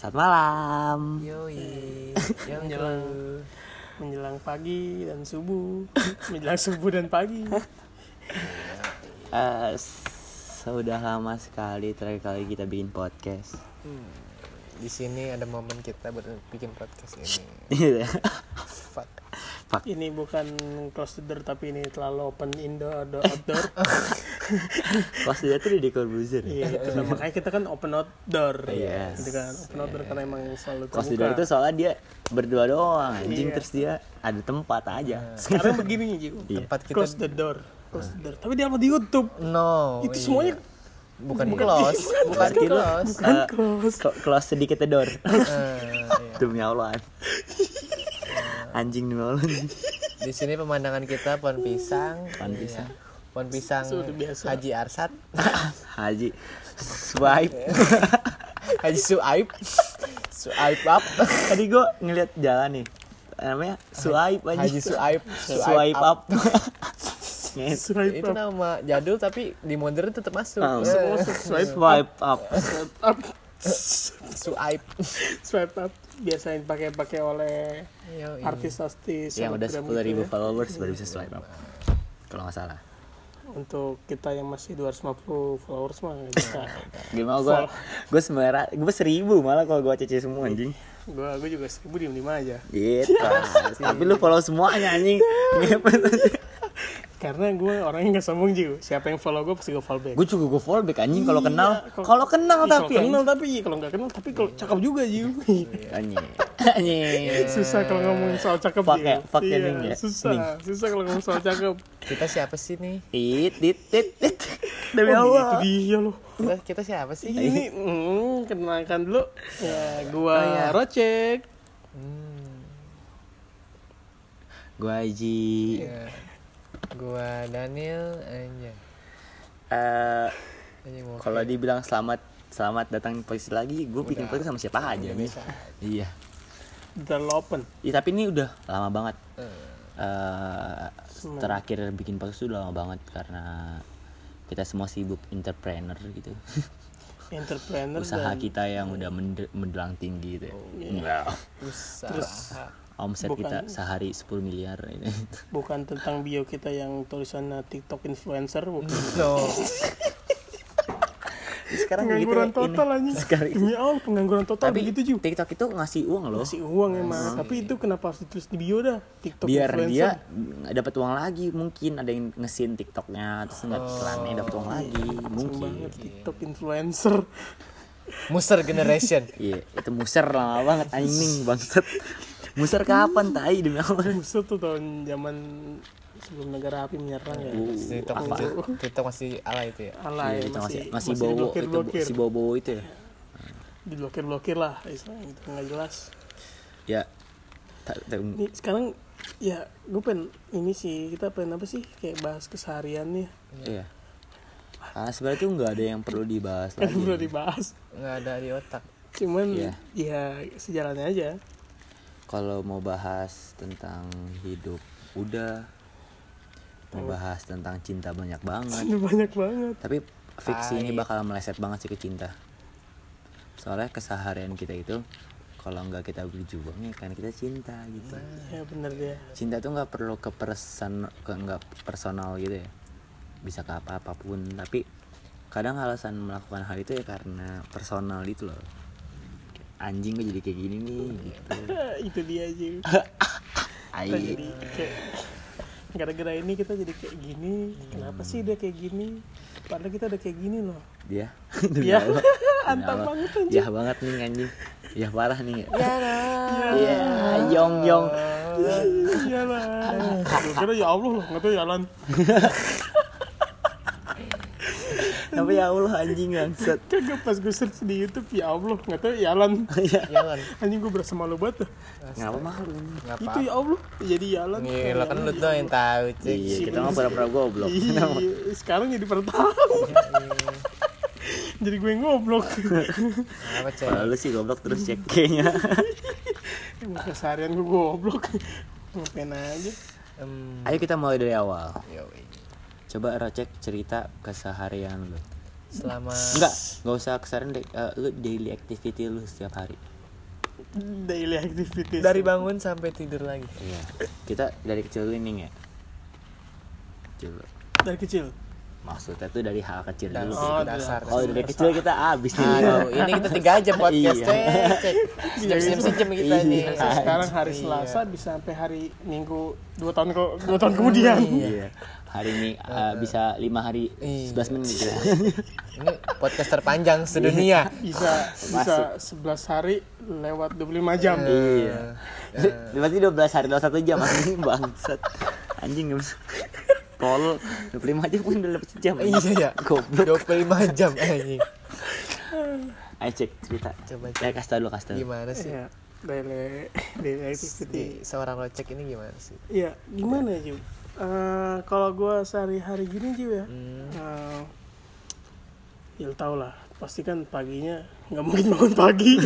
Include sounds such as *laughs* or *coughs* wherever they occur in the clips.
Selamat malam. Yoi. *laughs* Yang menjelang menjelang pagi dan subuh *laughs* menjelang subuh dan pagi *laughs* Eh, sudah lama sekali terakhir kali kita bikin podcast. di sini ada momen kita buat bikin podcast ini. Iya. Fuck. Fuck. ini bukan close the door tapi ini terlalu open indoor outdoor, *laughs* outdoor. Kelas dia tuh di Dekor Buzzer. iya itu nah, makanya kita kan open outdoor Yes. gitu kan open outdoor karena emang selalu terbuka dia itu soalnya dia berdua doang anjing Iya. terus dia ada tempat aja. sekarang begini Ji Iya. Tempat kita close the door close the door tapi dia apa di YouTube no. itu iya. semuanya bukan close, bukan close. eh, close clo- close sedikit door. *laughs* Eh, iya. Demi Allah. Anjing Allah. *laughs* Di sini pemandangan kita pohon pisang. Pohon Iya. pisang. Pohon pisang biasa. Haji Arsat. *laughs* Haji swipe. *laughs* Haji Suaib. Suaib up. Tadi gue ngeliat jalan nih. Namanya swipe aja. Haji Suaib. Swipe up. Swipe Itu up nama jadul tapi di modern tetap masuk. Eh, Swipe swipe up. swipe up *laughs* Suaib. swipe up biasa yang dipakai-pakai oleh artis-artis Yang udah sepuluh ribu ya. followers baru bisa swipe up. Kalau nggak salah. untuk kita yang masih 250 followers mah bisa *laughs* Gimana gue? Gue sebenarnya gue seribu malah kalau gue cece semua anjing. gua gua juga seribu diem diem aja Gitu. *laughs* Tapi lu follow semuanya anjing. Karena gue orangnya nggak sombong juga siapa yang follow gue pasti gue follow back Gue juga gue follow back anjing kalau Iya, kenal. kalau- Kalau kenal Ih, tapi kalau kenal tapi iya, kalau nggak kenal tapi kalau cakep juga Jiu anjing. Anjing. susah kalau ngomongin soal cakep Fuck Jiu. ya, fuck ya, iya, ya. susah Ning. susah kalau ngomong soal cakep Kita siapa sih nih? Tit tit tit tit. Demi oh, itu Allah. dia loh Kita, kita siapa sih? ini mm, kenalkan dulu ya gua Oh, iya. Rocek Hmm. Gue Haji. Ya. Gua Daniel aja. Eh, Aja mau kalau dibilang selamat selamat datang di podcast lagi, gue bikin podcast sama siapa aja nih. bisa. Iya. terlalu open Ya, tapi ini udah lama banget. Eh, Eh, terakhir bikin podcast udah lama banget karena kita semua sibuk entrepreneur gitu. *laughs* entrepreneur Usaha dan kita yang udah mende- mendelang tinggi gitu. ya. Enggak. usaha. Omset Bukan. kita sehari 10 miliar ini. *laughs* bukan tentang bio kita yang tulisannya TikTok influencer bukan *laughs* No. *laughs* Sekarang pengangguran gitu, total ini. aja Sekarang demi Allah pengangguran total tapi begitu juga TikTok itu ngasih uang loh. kasih uang emang tapi itu kenapa harus ditulis di bio dah TikTok biar influencer dia dapat uang lagi mungkin ada yang ngesin TikToknya terus nggak iklannya dapat uang lagi mungkin banget TikTok influencer Muster generation. iya itu muser lama banget anjing bangsat muser kapan tai demi Allah Buset tuh tahun zaman sebelum negara api menyerang ya Uh, TikTok, apa? TikTok masih ala itu ya. alay Iya, itu masih masih, masih bowo itu diblokir-blokir. si bobo itu ya diblokir-blokir lah istilahnya gitu nggak jelas ya tak- tak- Nih sekarang ya gue pengen ini sih kita pengen apa sih kayak bahas keseharian nih iya ah sebenarnya tuh nggak ada yang perlu dibahas lagi perlu dibahas Nggak ada di otak. cuman Iya. ya sejalannya aja kalau mau bahas tentang hidup udah mau bahas tentang cinta banyak banget. Ini *laughs* banyak banget. Tapi fiksi ini Tai. bakal meleset banget sih ke cinta. Soalnya keseharian kita itu kalau nggak kita berjuang ya kan kita cinta gitu. Ya bener dia. Cinta tuh nggak perlu ke person ke nggak personal gitu ya. Bisa ke apa apa pun tapi kadang alasan melakukan hal itu ya karena personal itu loh anjing gue jadi kayak gini nih gitu. *laughs* Itu dia kita *laughs* jadi kayak gara-gara ini kita jadi kayak gini kenapa sih dia kayak gini? Padahal kita udah kayak gini loh. Dia? Ya Demi antap banget anjing ya banget nih anjing. Ya parah nih. Ya *laughs* Iya, yong yong. Iya lah. Gue kira ya Allah loh nggak tahu jalan tapi ya Allah anjing bangsat. Kagak pas gue search di YouTube ya Allah nggak tahu jalan Jangan. anjing gue berasa malu banget dah. ngapa malu? Itu ya Allah jadi jalan Gila kan lu tuh yang tahu, Cik. iya kita mah pura-pura goblok. Iya, sekarang jadi pertahan *laughs* jadi gue ngoblok Apa, lu sih goblok terus cek kayaknya. *laughs* Emang keseharian gue goblok. Ngapain aja? Em, ayo kita mulai dari awal. Yoi. Coba Rocek cerita keseharian lu. Selama enggak nggak usah kesaran deh Eh, lu daily activity lu setiap hari. Daily activities dari bangun sampai tidur lagi. Iya. Kita dari kecil dulu nih ya kecil. Dari kecil? Maksudnya tuh dari hal kecil dulu. Oh, dasar. oh dari kecil kita abis nih. Aduh, ini kita tiga jam podcast Iya. cek, cek. Sejam sejam kita nih. Iya. sekarang hari Iya. Selasa bisa sampai hari Minggu dua tahun ke dua tahun kemudian. Iya hari ini uh, bisa lima hari Iya. 11 menit ya. *laughs* Ini podcast terpanjang sedunia. bisa bisa 11 hari lewat 25 jam iya berarti 12 hari 21 jam anjing bangsat anjing nggak bisa tol 25 jam pun udah dapat sejam Iya ya. goblok 25 jam anjing. ayo cek cerita Coba ya kasih tau dulu kasih tau dulu. Gimana sih? Iya, daily daily activity. Di seorang rocek ini gimana sih? Iya, gimana ya, Ju? Eh, kalau gua sehari-hari gini Ju ya. Hmm. eh, ya tau lah, pasti kan paginya nggak mungkin bangun pagi. *laughs*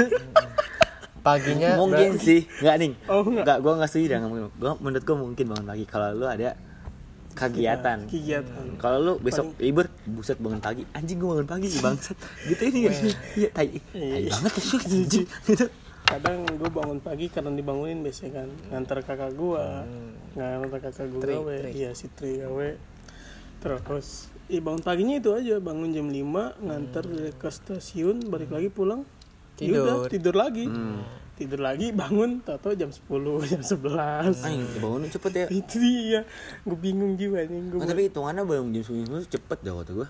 Paginya mungkin sih nggak nih Oh, nggak. nggak gue nggak setuju dengan mungkin gue menurut gue mungkin bangun pagi kalau lu ada kegiatan Kegiatan. kalau lu besok libur buset bangun pagi anjing gue bangun pagi bangsat gitu ini sih iya tai tai banget ya *laughs* anjing gitu Kadang gue bangun pagi karena dibangunin biasanya kan. Ngantar kakak gua, ngantar kakak gua Tri, gawe, iya si Tri gawe. Terus, i bangun paginya itu aja, bangun jam 5 ngantar ke stasiun, balik lagi pulang, Tidur. Yaudah, tidur lagi. Tidur lagi, bangun, tato jam 10, *laughs* jam 11. anjing bangun cepet ya. Itu dia. Gue bingung juga nih gue Oh, tapi hitungannya bangun jam sepuluh cepet dah waktu gue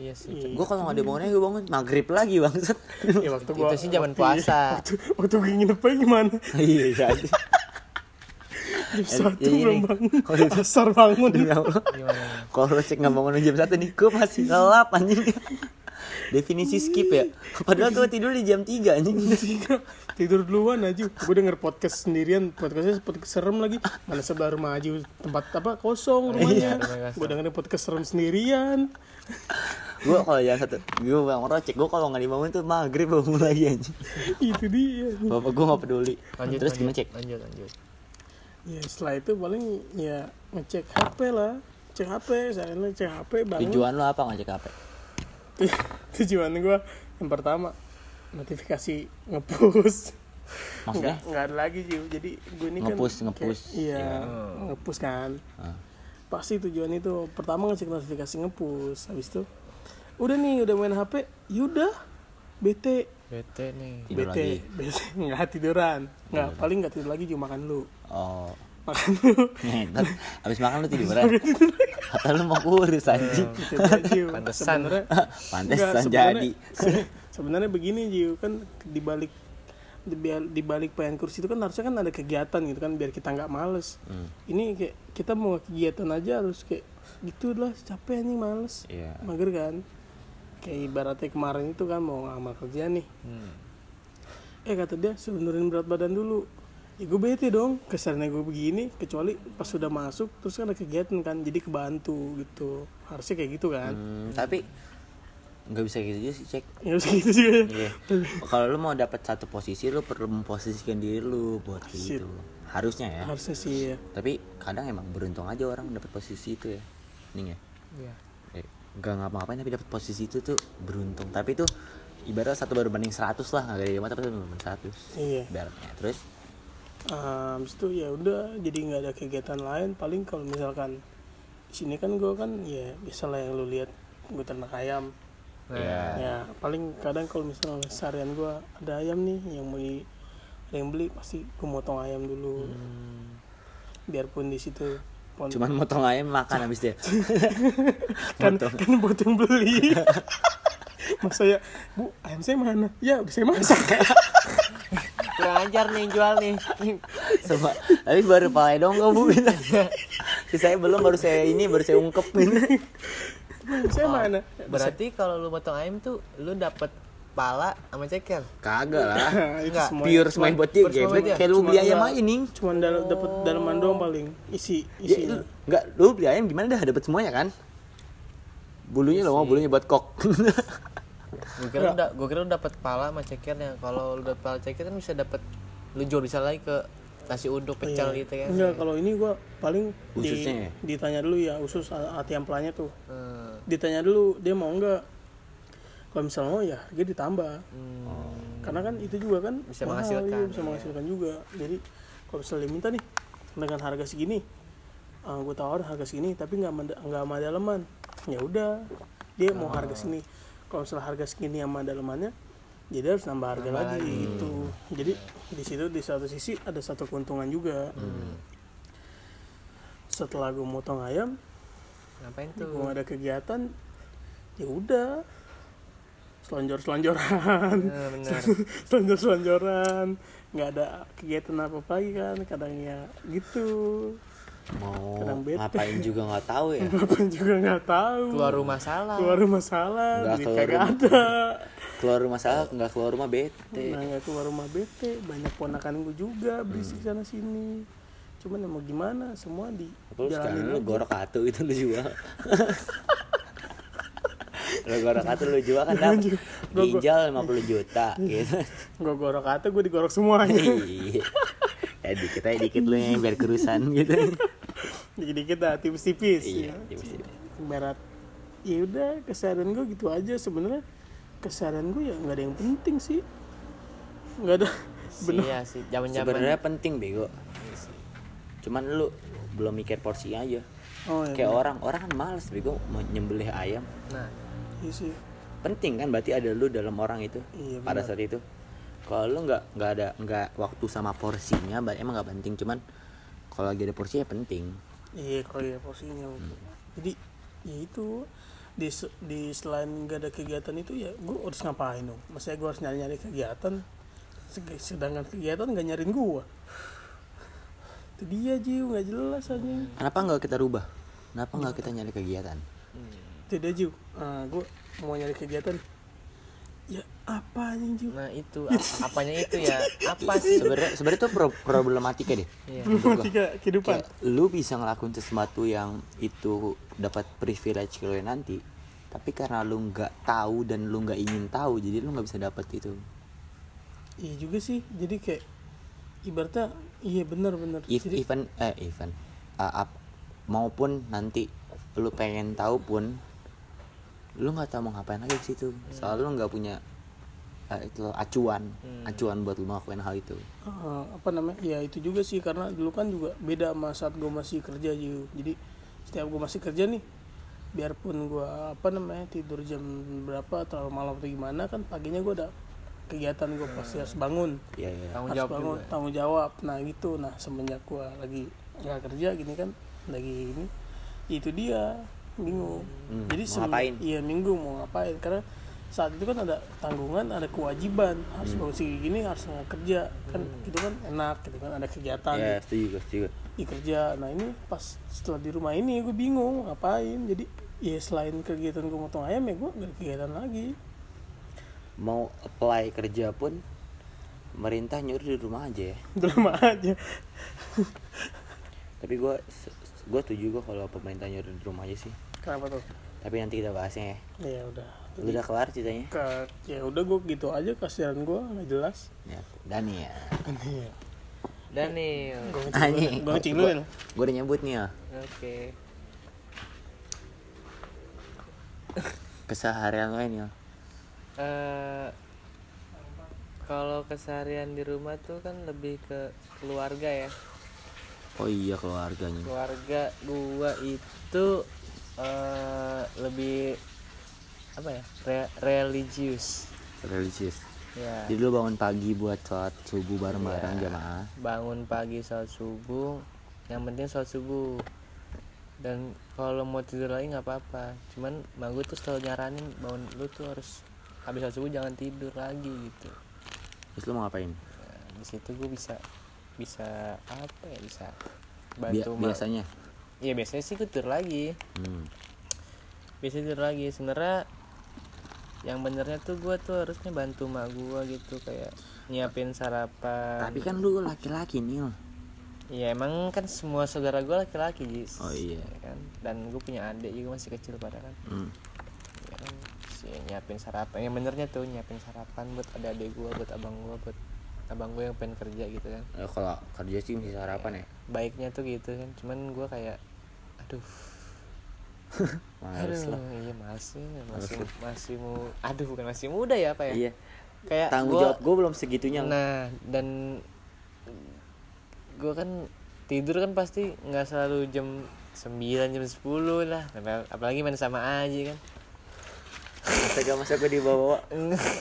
Iya sih. gue kalau nggak ada bangunnya gue bangun maghrib lagi bangsat. Ya waktu gua Itu sih zaman puasa. waktu, waktu gue aja gimana? Iya iya aja jam Eh, satu ya belum bangun. Kalau itu- asar bangun. Demi Allah. Kalau lu cek nggak bangun jam satu nih gue masih gelap anjing. Definisi skip ya. Padahal gue tidur di jam 3 anjing. Tiga, tidur duluan aja gue denger podcast sendirian. Podcastnya podcast serem lagi. Mana sebelah rumah aja tempat apa kosong rumahnya. Iya, gue dengerin podcast serem sendirian gue kalau jam satu gue bangun rocek gue kalau nggak dibangun tuh maghrib bangun lagi anjing. Itu dia. Bapak gue nggak peduli. Lanjut, terus lanjut, gimana cek? Lanjut, lanjut. ya setelah itu paling ya ngecek HP lah. Cek HP saya cek HP bangun. Tujuan lo apa ngecek apa *laughs* tujuan gue yang pertama notifikasi ngepush. Maksudnya? Nggak nggak ada lagi Jiu. jadi gue ini kan Nge-push, nge-push. iya. ngepush kan. Ah. Pasti tujuan itu. Pertama ngecek notifikasi ngepush habis itu udah nih udah main HP yaudah bete Bete nih. Tidur bete lagi. bete *laughs* nggak tiduran. Nggak paling nggak tidur lagi cuma makan lu. Oh. Makan lu. Ngentot abis makan lu tiduran. Kata lu mau kurus anjing. aja, Jiu. Pantesan. sebenarnya pantesan jadi. *laughs* sebenarnya- sebenarnya begini Jiu kan dibalik dibalik, dibalik pengen kursi itu kan harusnya kan ada kegiatan gitu kan biar kita nggak males. Hmm. ini kayak kita mau kegiatan aja harus kayak gitu lah capek nih males. Iya. mager kan? Kayak ibaratnya kemarin itu kan mau ngamal kerja nih. Hmm. eh kata dia suruh nurunin berat badan dulu. Ya gue bete dong kesannya gue begini kecuali pas sudah masuk terus kan ada kegiatan kan jadi kebantu gitu. Harusnya kayak gitu kan. Hmm, tapi nggak bisa gitu juga sih cek ya harus gitu sih ya. Iya. kalau lu mau dapat satu posisi lu perlu memposisikan diri lu buat Shit. gitu. Harusnya ya. Harusnya sih ya tapi kadang emang beruntung aja orang dapat posisi itu ya. Nih ya. Iya. eh, nggak ngapa-ngapain tapi dapat posisi itu tuh beruntung. Tapi itu ibarat satu baru banding 100 lah nggak ada lima tapi satu banding 100 iya. Ibaratnya terus? Ah, habis itu ya udah jadi nggak ada kegiatan lain. Paling kalau misalkan di sini kan gue kan ya biasalah yang lu lihat gue ternak ayam ya ya paling kadang kalau misalnya seharian gue ada ayam nih yang mau ada yang beli pasti gue motong ayam dulu. Biarpun di situ pon cuman motong ayam makan habis dia. *laughs* Kan kan buat yang beli. *laughs* Mas saya bu ayam saya mana? Ya saya masak. *laughs* Kurang ajar nih jual nih. Sama, tapi baru palai dong Si saya belum baru saya ini baru saya ungkep *laughs* saya mana? Berarti kalau lu potong ayam tuh lu dapet pala sama ceker. kagak lah. *laughs* Itu Enggak, semua pure semai buat dia pure semai geblek buat dia. kayak lu beli ayam enggak- aja nih cuman dalam dapat dalaman doang paling. Isi ya, isinya lu- nggak lu beli ayam gimana dah? Dapat semuanya kan? Bulunya lo mau bulunya buat kok. *laughs* Gue kira lu da- gua kira lu dapet pala sama cekernya. Kalau lu dapet pala ceker kan bisa dapet lu jual bisa lagi ke nasi uduk pecel gitu kan. Enggak, kalau ini gua paling di, ya? ditanya dulu ya usus hati amplanya tuh. Hmm. Ditanya dulu dia mau enggak kalau misalnya mau ya harga ditambah Hmm. karena kan itu juga kan Bisa mahal, menghasilkan, iya, bisa iya. menghasilkan juga jadi kalau misalnya dia minta nih dengan harga segini gue tawarin harga segini tapi nggak nggak sama daleman ya udah dia mau harga Oh. segini kalau misalnya harga segini sama dalemannya jadi harus nambah harga Nambah lagi lagi. gitu jadi di situ di satu sisi ada satu keuntungan juga Hmm. setelah gue motong ayam Ngapain gue tuh? ada kegiatan ya udah selonjor selonjoran bener. *laughs* selonjor selonjoran nggak ada kegiatan apa apa lagi kan kadang ya gitu mau Kadang bete. ngapain juga nggak tahu ya *laughs* apa juga nggak tahu Keluar rumah salah. keluar rumah salah Nggak keluar rumah. ada keluar rumah salah nggak keluar rumah bete. Nah nggak keluar rumah bete. Banyak ponakan gue juga berisik sana sini. Cuman ya mau gimana semua di lu sekarang lu gorok atu itu lu jual *laughs* lu gorok atu lu jual kan dapat ginjal 50 juta *laughs* gitu. Gue gorok kata gue digorok semuanya. *laughs* Iya. ya dikit aja dikit lu yang biar kerusan gitu. Dikit dikit dah tipis-tipis. Iya ya. tipis-tipis. ya udah keseharian gue gitu aja sebenarnya keseharian gue ya nggak ada yang penting sih. Nggak ada bener Iya sih, zaman-zaman. Sebenarnya penting bego. Cuman lu belum mikir porsinya aja. Oh ya kayak orang orang kan males bego mau nyembelih ayam. Nah, iya sih. Penting kan berarti ada lu dalam orang itu Iya, pada saat itu. Kalau lu nggak nggak ada nggak waktu sama porsinya berarti emang nggak penting. Cuman kalau lagi ada porsinya penting. Iya kalau ya porsinya. Jadi ya itu di di selain nggak ada kegiatan itu ya gue harus ngapain dong? Maksudnya gue harus nyari nyari kegiatan sedangkan kegiatan nggak nyariin gue itu dia Jiu nggak jelas aja kenapa nggak kita rubah? Kenapa nggak kita nyari kegiatan? Dia Jiu. Ah gue mau nyari kegiatan ya apa anjing nah itu. *laughs* Ap- apanya itu ya? Apa sih? sebenarnya sebenarnya itu pro- problematika deh. Iya. problematika kehidupan. Kayak lu bisa ngelakuin sesuatu yang itu dapat privilege ke lu nanti tapi karena lu nggak tahu dan lu nggak ingin tahu jadi lu nggak bisa dapet itu iya juga sih. Jadi kayak ibaratnya iya benar benar. If jadi even eh even uh, up- maupun nanti lu pengen tahu pun lu nggak tahu mau ngapain lagi di situ. Soalnya lu nggak punya uh, itu acuan acuan buat lu ngelakuin hal itu. Uh, apa namanya? Ya itu juga sih karena dulu kan juga beda sama saat gue masih kerja Jiu. jadi setiap gue masih kerja nih biarpun gue apa namanya tidur jam berapa terlalu malam atau gimana kan paginya gue ada kegiatan gue pasti harus bangun. Ya ya Tanggung harus jawab bangun juga. tanggung jawab. Nah gitu. Nah semenjak gue lagi nggak kerja gini kan lagi ini itu dia bingung. Hmm, jadi mau ngapain? iya minggu mau ngapain? Karena saat itu kan ada tanggungan ada kewajiban. Harus Hmm. bangun segini gini harus nggak kerja. Kan gitu kan enak gitu kan ada kegiatan. Ya setuju setuju di kerja. Nah ini pas setelah di rumah ini gue bingung ngapain? Jadi ya selain kegiatan gue motong ayam ya gue ada kegiatan lagi. Mau apply kerja pun pemerintah nyuruh di rumah aja ya. Di rumah aja. Tapi gue gue setuju gue kalau pemerintah nyuruh di rumah aja sih kenapa tuh tapi nanti kita bahasnya ya ya udah lu udah kelar ceritanya ke ya udah gue gitu aja kasihan gue nggak jelas ya Dani ya Iya. Daniel. gue Anjing. gue ngecing ya gue udah nyebut nih ya Oke. keseharian lo ini ya eh kalau keseharian di rumah tuh kan lebih ke keluarga ya. Oh iya keluarganya Keluarga gua itu eh lebih apa ya? Re- religius. religius Ya. jadi lu bangun pagi buat sholat subuh bareng-bareng Iya. jamaah bangun pagi sholat subuh yang penting sholat subuh dan kalau mau tidur lagi nggak apa-apa cuman gue tuh selalu nyaranin bangun lu tuh harus habis sholat subuh jangan tidur lagi gitu terus lu mau ngapain Nah, di situ gue bisa bisa apa ya bisa Bia- bantu mak biasanya? Iya biasanya sih gue tidur lagi. Hmm. biasanya tidur lagi. Sebenarnya yang benernya tuh gue tuh harusnya bantu mak gue gitu kayak nyiapin sarapan. Tapi kan lu laki-laki nih Iya emang kan semua saudara gue laki-laki Jis. Oh, iya. Ya kan? Dan gue punya adik juga masih kecil pada kan. Hmm. ya kan? Si nyiapin sarapan. Yang benernya tuh nyiapin sarapan buat adik-adik gue buat abang gue buat abang gue yang pengen kerja gitu kan. Eh, kalau kerja sih mesti sarapan ya. Baiknya tuh gitu kan. Cuman gue kayak aduh. *laughs* Males aduh lah. iya masih masih masih mu aduh bukan masih muda ya apa ya? Iya. Kayak tanggung gua- jawab gue belum segitunya. Nah dan gue kan tidur kan pasti nggak selalu jam 9 jam 10 lah. Apal- apalagi main sama aja kan. Masa gak masa gue dibawa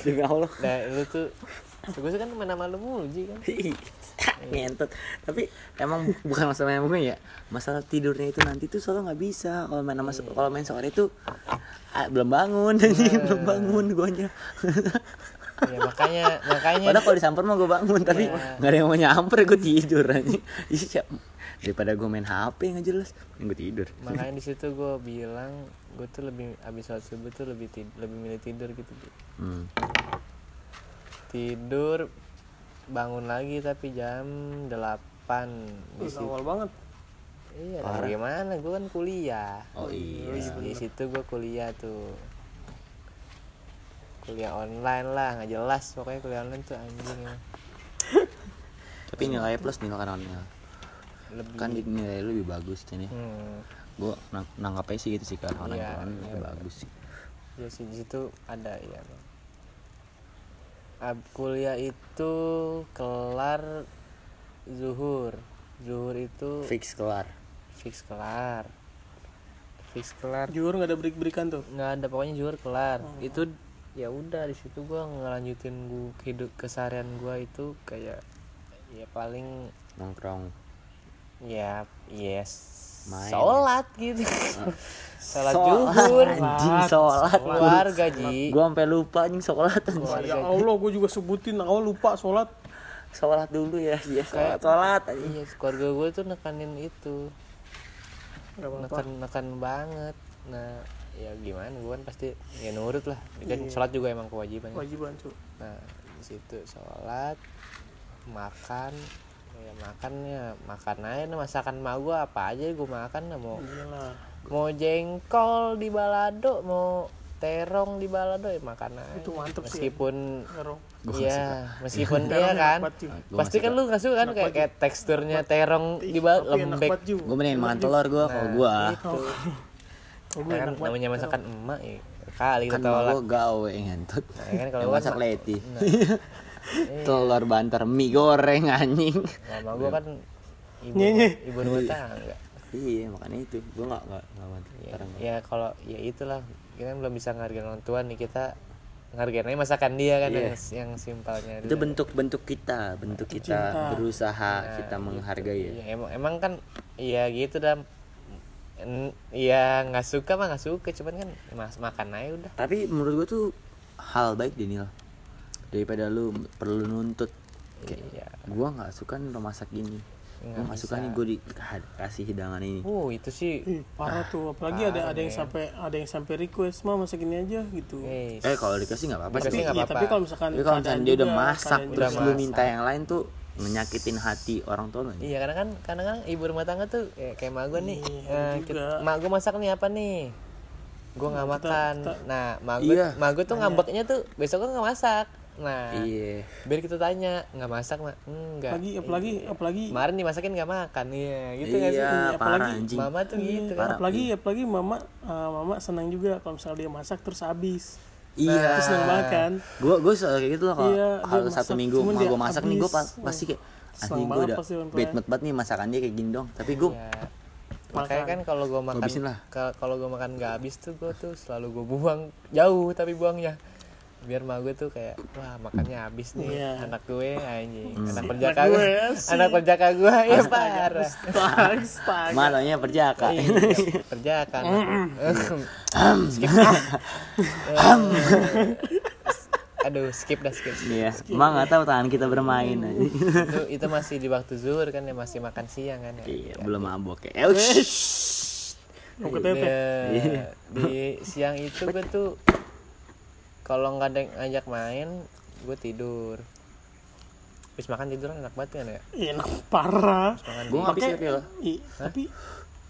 demi allah. Nah lu tuh gue kan main sama lu mulu Ji, kan *laughs* ngentot. Tapi emang bukan masalah yang mungkin ya. Masalah tidurnya itu nanti tuh selalu nggak bisa. Kalau main sama kalau main sore itu ah, belum bangun. *laughs* Belum bangun guanya. Ya makanya makanya padahal kalau disamper mah gue bangun tapi Iya. nggak ada yang mau nyamper gue tidur aja iya daripada gue main hp nggak jelas gue tidur. Makanya di situ gue bilang gue tuh lebih abis sholat subuh tuh lebih tid- lebih milih tidur gitu hmm. Tidur bangun lagi tapi jam 8 di situ. awal banget. Iya lah, gimana gue kan kuliah. Oh iya. Di situ gue kuliah tuh. Kuliah online lah nggak jelas pokoknya kuliah online tuh anjing. Emang. *laughs* tapi nilai plus nilai kan online lebih. Kan nilai lebih bagus ini. Hmm, gue nang nangkapnya sih gitu sih kan online Iya, online iya. lebih bagus sih. Ya sih di situ ada ya Bang. Ab, kuliah itu kelar zuhur. Zuhur itu fix kelar. fix kelar. Fix kelar. Jujur nggak ada break breakan tuh? Nggak ada pokoknya zuhur kelar. Itu ya udah di situ gua ngelanjutin gua hidup keseharian gua itu kayak ya paling nongkrong. Ya yes Main. sholat gitu. *laughs* Sholat Sholat, zuhur anjing sholat. keluarga ji. Gue sampai lupa anjing sholat anjing. Keluarga. ya Allah gue juga sebutin awal lupa sholat. Sholat dulu ya ya sholat sholat anjing. iya keluarga gue tuh nekanin itu. Nekan nekan banget. Nah ya gimana gue kan pasti ya nurut lah. Kan Iya. sholat juga emang kewajiban. Kewajiban cuy nah di situ sholat makan ya makannya makan aja nah, masakan mak gue apa aja gue makan nah, mau iyalah. Mau jengkol di balado mau terong di balado ya makan aja. Itu mantep sih. meskipun Terong. iya meskipun *laughs* Terong iya enak kan pasti kan lu nggak suka kan kayak kayak teksturnya terong di bal Tapi enak lembek. gue mending makan telur gue kalau Nah, gue itu. Kalau gue kan enak banget namanya masakan emak ya. Kali kan gue gawe ngentut Nah, kan kalau masak kan- leti Nah. *laughs* telur banter mie goreng anjing. Mama gue kan ibu ibu rumah tangga. Iya makanya itu. Gue nggak nggak nggak bantu ya, ya kalau ya itulah. Kita kan belum bisa ngargain orang tua nih. Kita ngargain aja masakan dia kan Iya. yang, yang simpelnya itu bentuk bentuk kita bentuk kita Cinta. berusaha Nah, kita menghargai ya. Iya, emang emang kan iya gitu dah. Iya nggak suka mah nggak suka. Cuman kan mas makan aja udah. Tapi menurut gue tuh hal baik Daniel daripada lu perlu nuntut. Kayak iya. Gua nggak suka nih lo masak gini Nggak gua nggak suka nih gue dikasih hidangan ini. Uh itu sih Ih, parah tuh. Apalagi ada ada yang sampai ada yang sampai request mah masak ini aja gitu. Eh, eh kalau dikasih nggak apa-apa sih. tapi, nggak iya, apa-apa. tapi kalau misalkan tapi kalau misalnya keadaan dia udah masak terus juga. lu masak. minta yang lain tuh menyakitin hati orang tua Iya karena kan kadang kan ibu rumah tangga tuh kayak, kayak mak gue nih, Iya, eh, kita- mak gue masak nih apa nih, gue nggak Kita- makan. kita- Nah mak gue, Iya. mak gue tuh ngambeknya tuh besok gue nggak masak. Nah iya. biar kita tanya nggak masak mak, enggak. apalagi apalagi apalagi Kemarin dimasakin nggak makan, iya gitu nggak sih? iya apalagi- parah anjing. Mama tuh gitu. kan. Apalagi apalagi mama eh, mama senang juga kalau misalnya dia masak terus habis. Iya. Terus senang banget kan gue gue selalu kayak gitu loh kalau Iya, kalau satu masak, minggu mau gue masak nih gue pasti kayak Senang anjing gue udah mood banget nih masakan dia kayak gini dong. Tapi gue Ya. Makanya kan kalau gue makan, kalau gue makan nggak habis tuh gue tuh selalu gue buang jauh tapi buangnya biar mak gue tuh kayak wah makannya habis nih Iya. anak gue anjing. Hmm. anak perjaka anak gue gue, si- anak perjaka gue ya parah. malahnya perjaka? Iya, perjaka. Skip. Eh, aduh skip dah skip Iya, emang nggak tahu tangan kita bermain. Aja. itu itu masih di waktu zuhur kan ya masih makan siang kan ya. Iya, belum mabok ya. Eh, tete. Nah, di siang itu gue tuh kalau nggak ada yang ngajak main gue tidur habis makan tidur enak banget kan ya enak parah Gue nggak bisa. Ih, tapi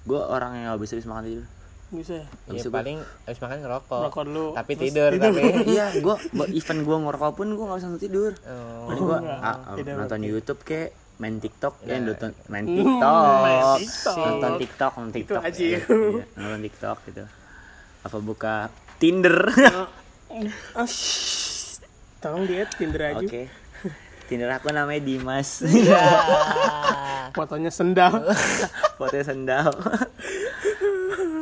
Gue orang yang nggak bisa habis makan tidur. bisa ya ya paling habis makan ngerokok Rokok dulu, tapi terus tidur tidur. tapi *laughs* iya, gue event gue ngerokok pun gue nggak bisa tidur. oh, Jadi gue enggak. Beda nonton berarti. YouTube kayak main TikTok ya nonton main Hmm, TikTok, main TikTok. nonton TikTok nonton TikTok aja. ya. Iya, nonton TikTok gitu apa buka Tinder Ah, shh. Tolong diet Tinder aja. Oke. Tinder aku namanya Dimas. *laughs* Fotonya sendal. *laughs* Fotonya sendal.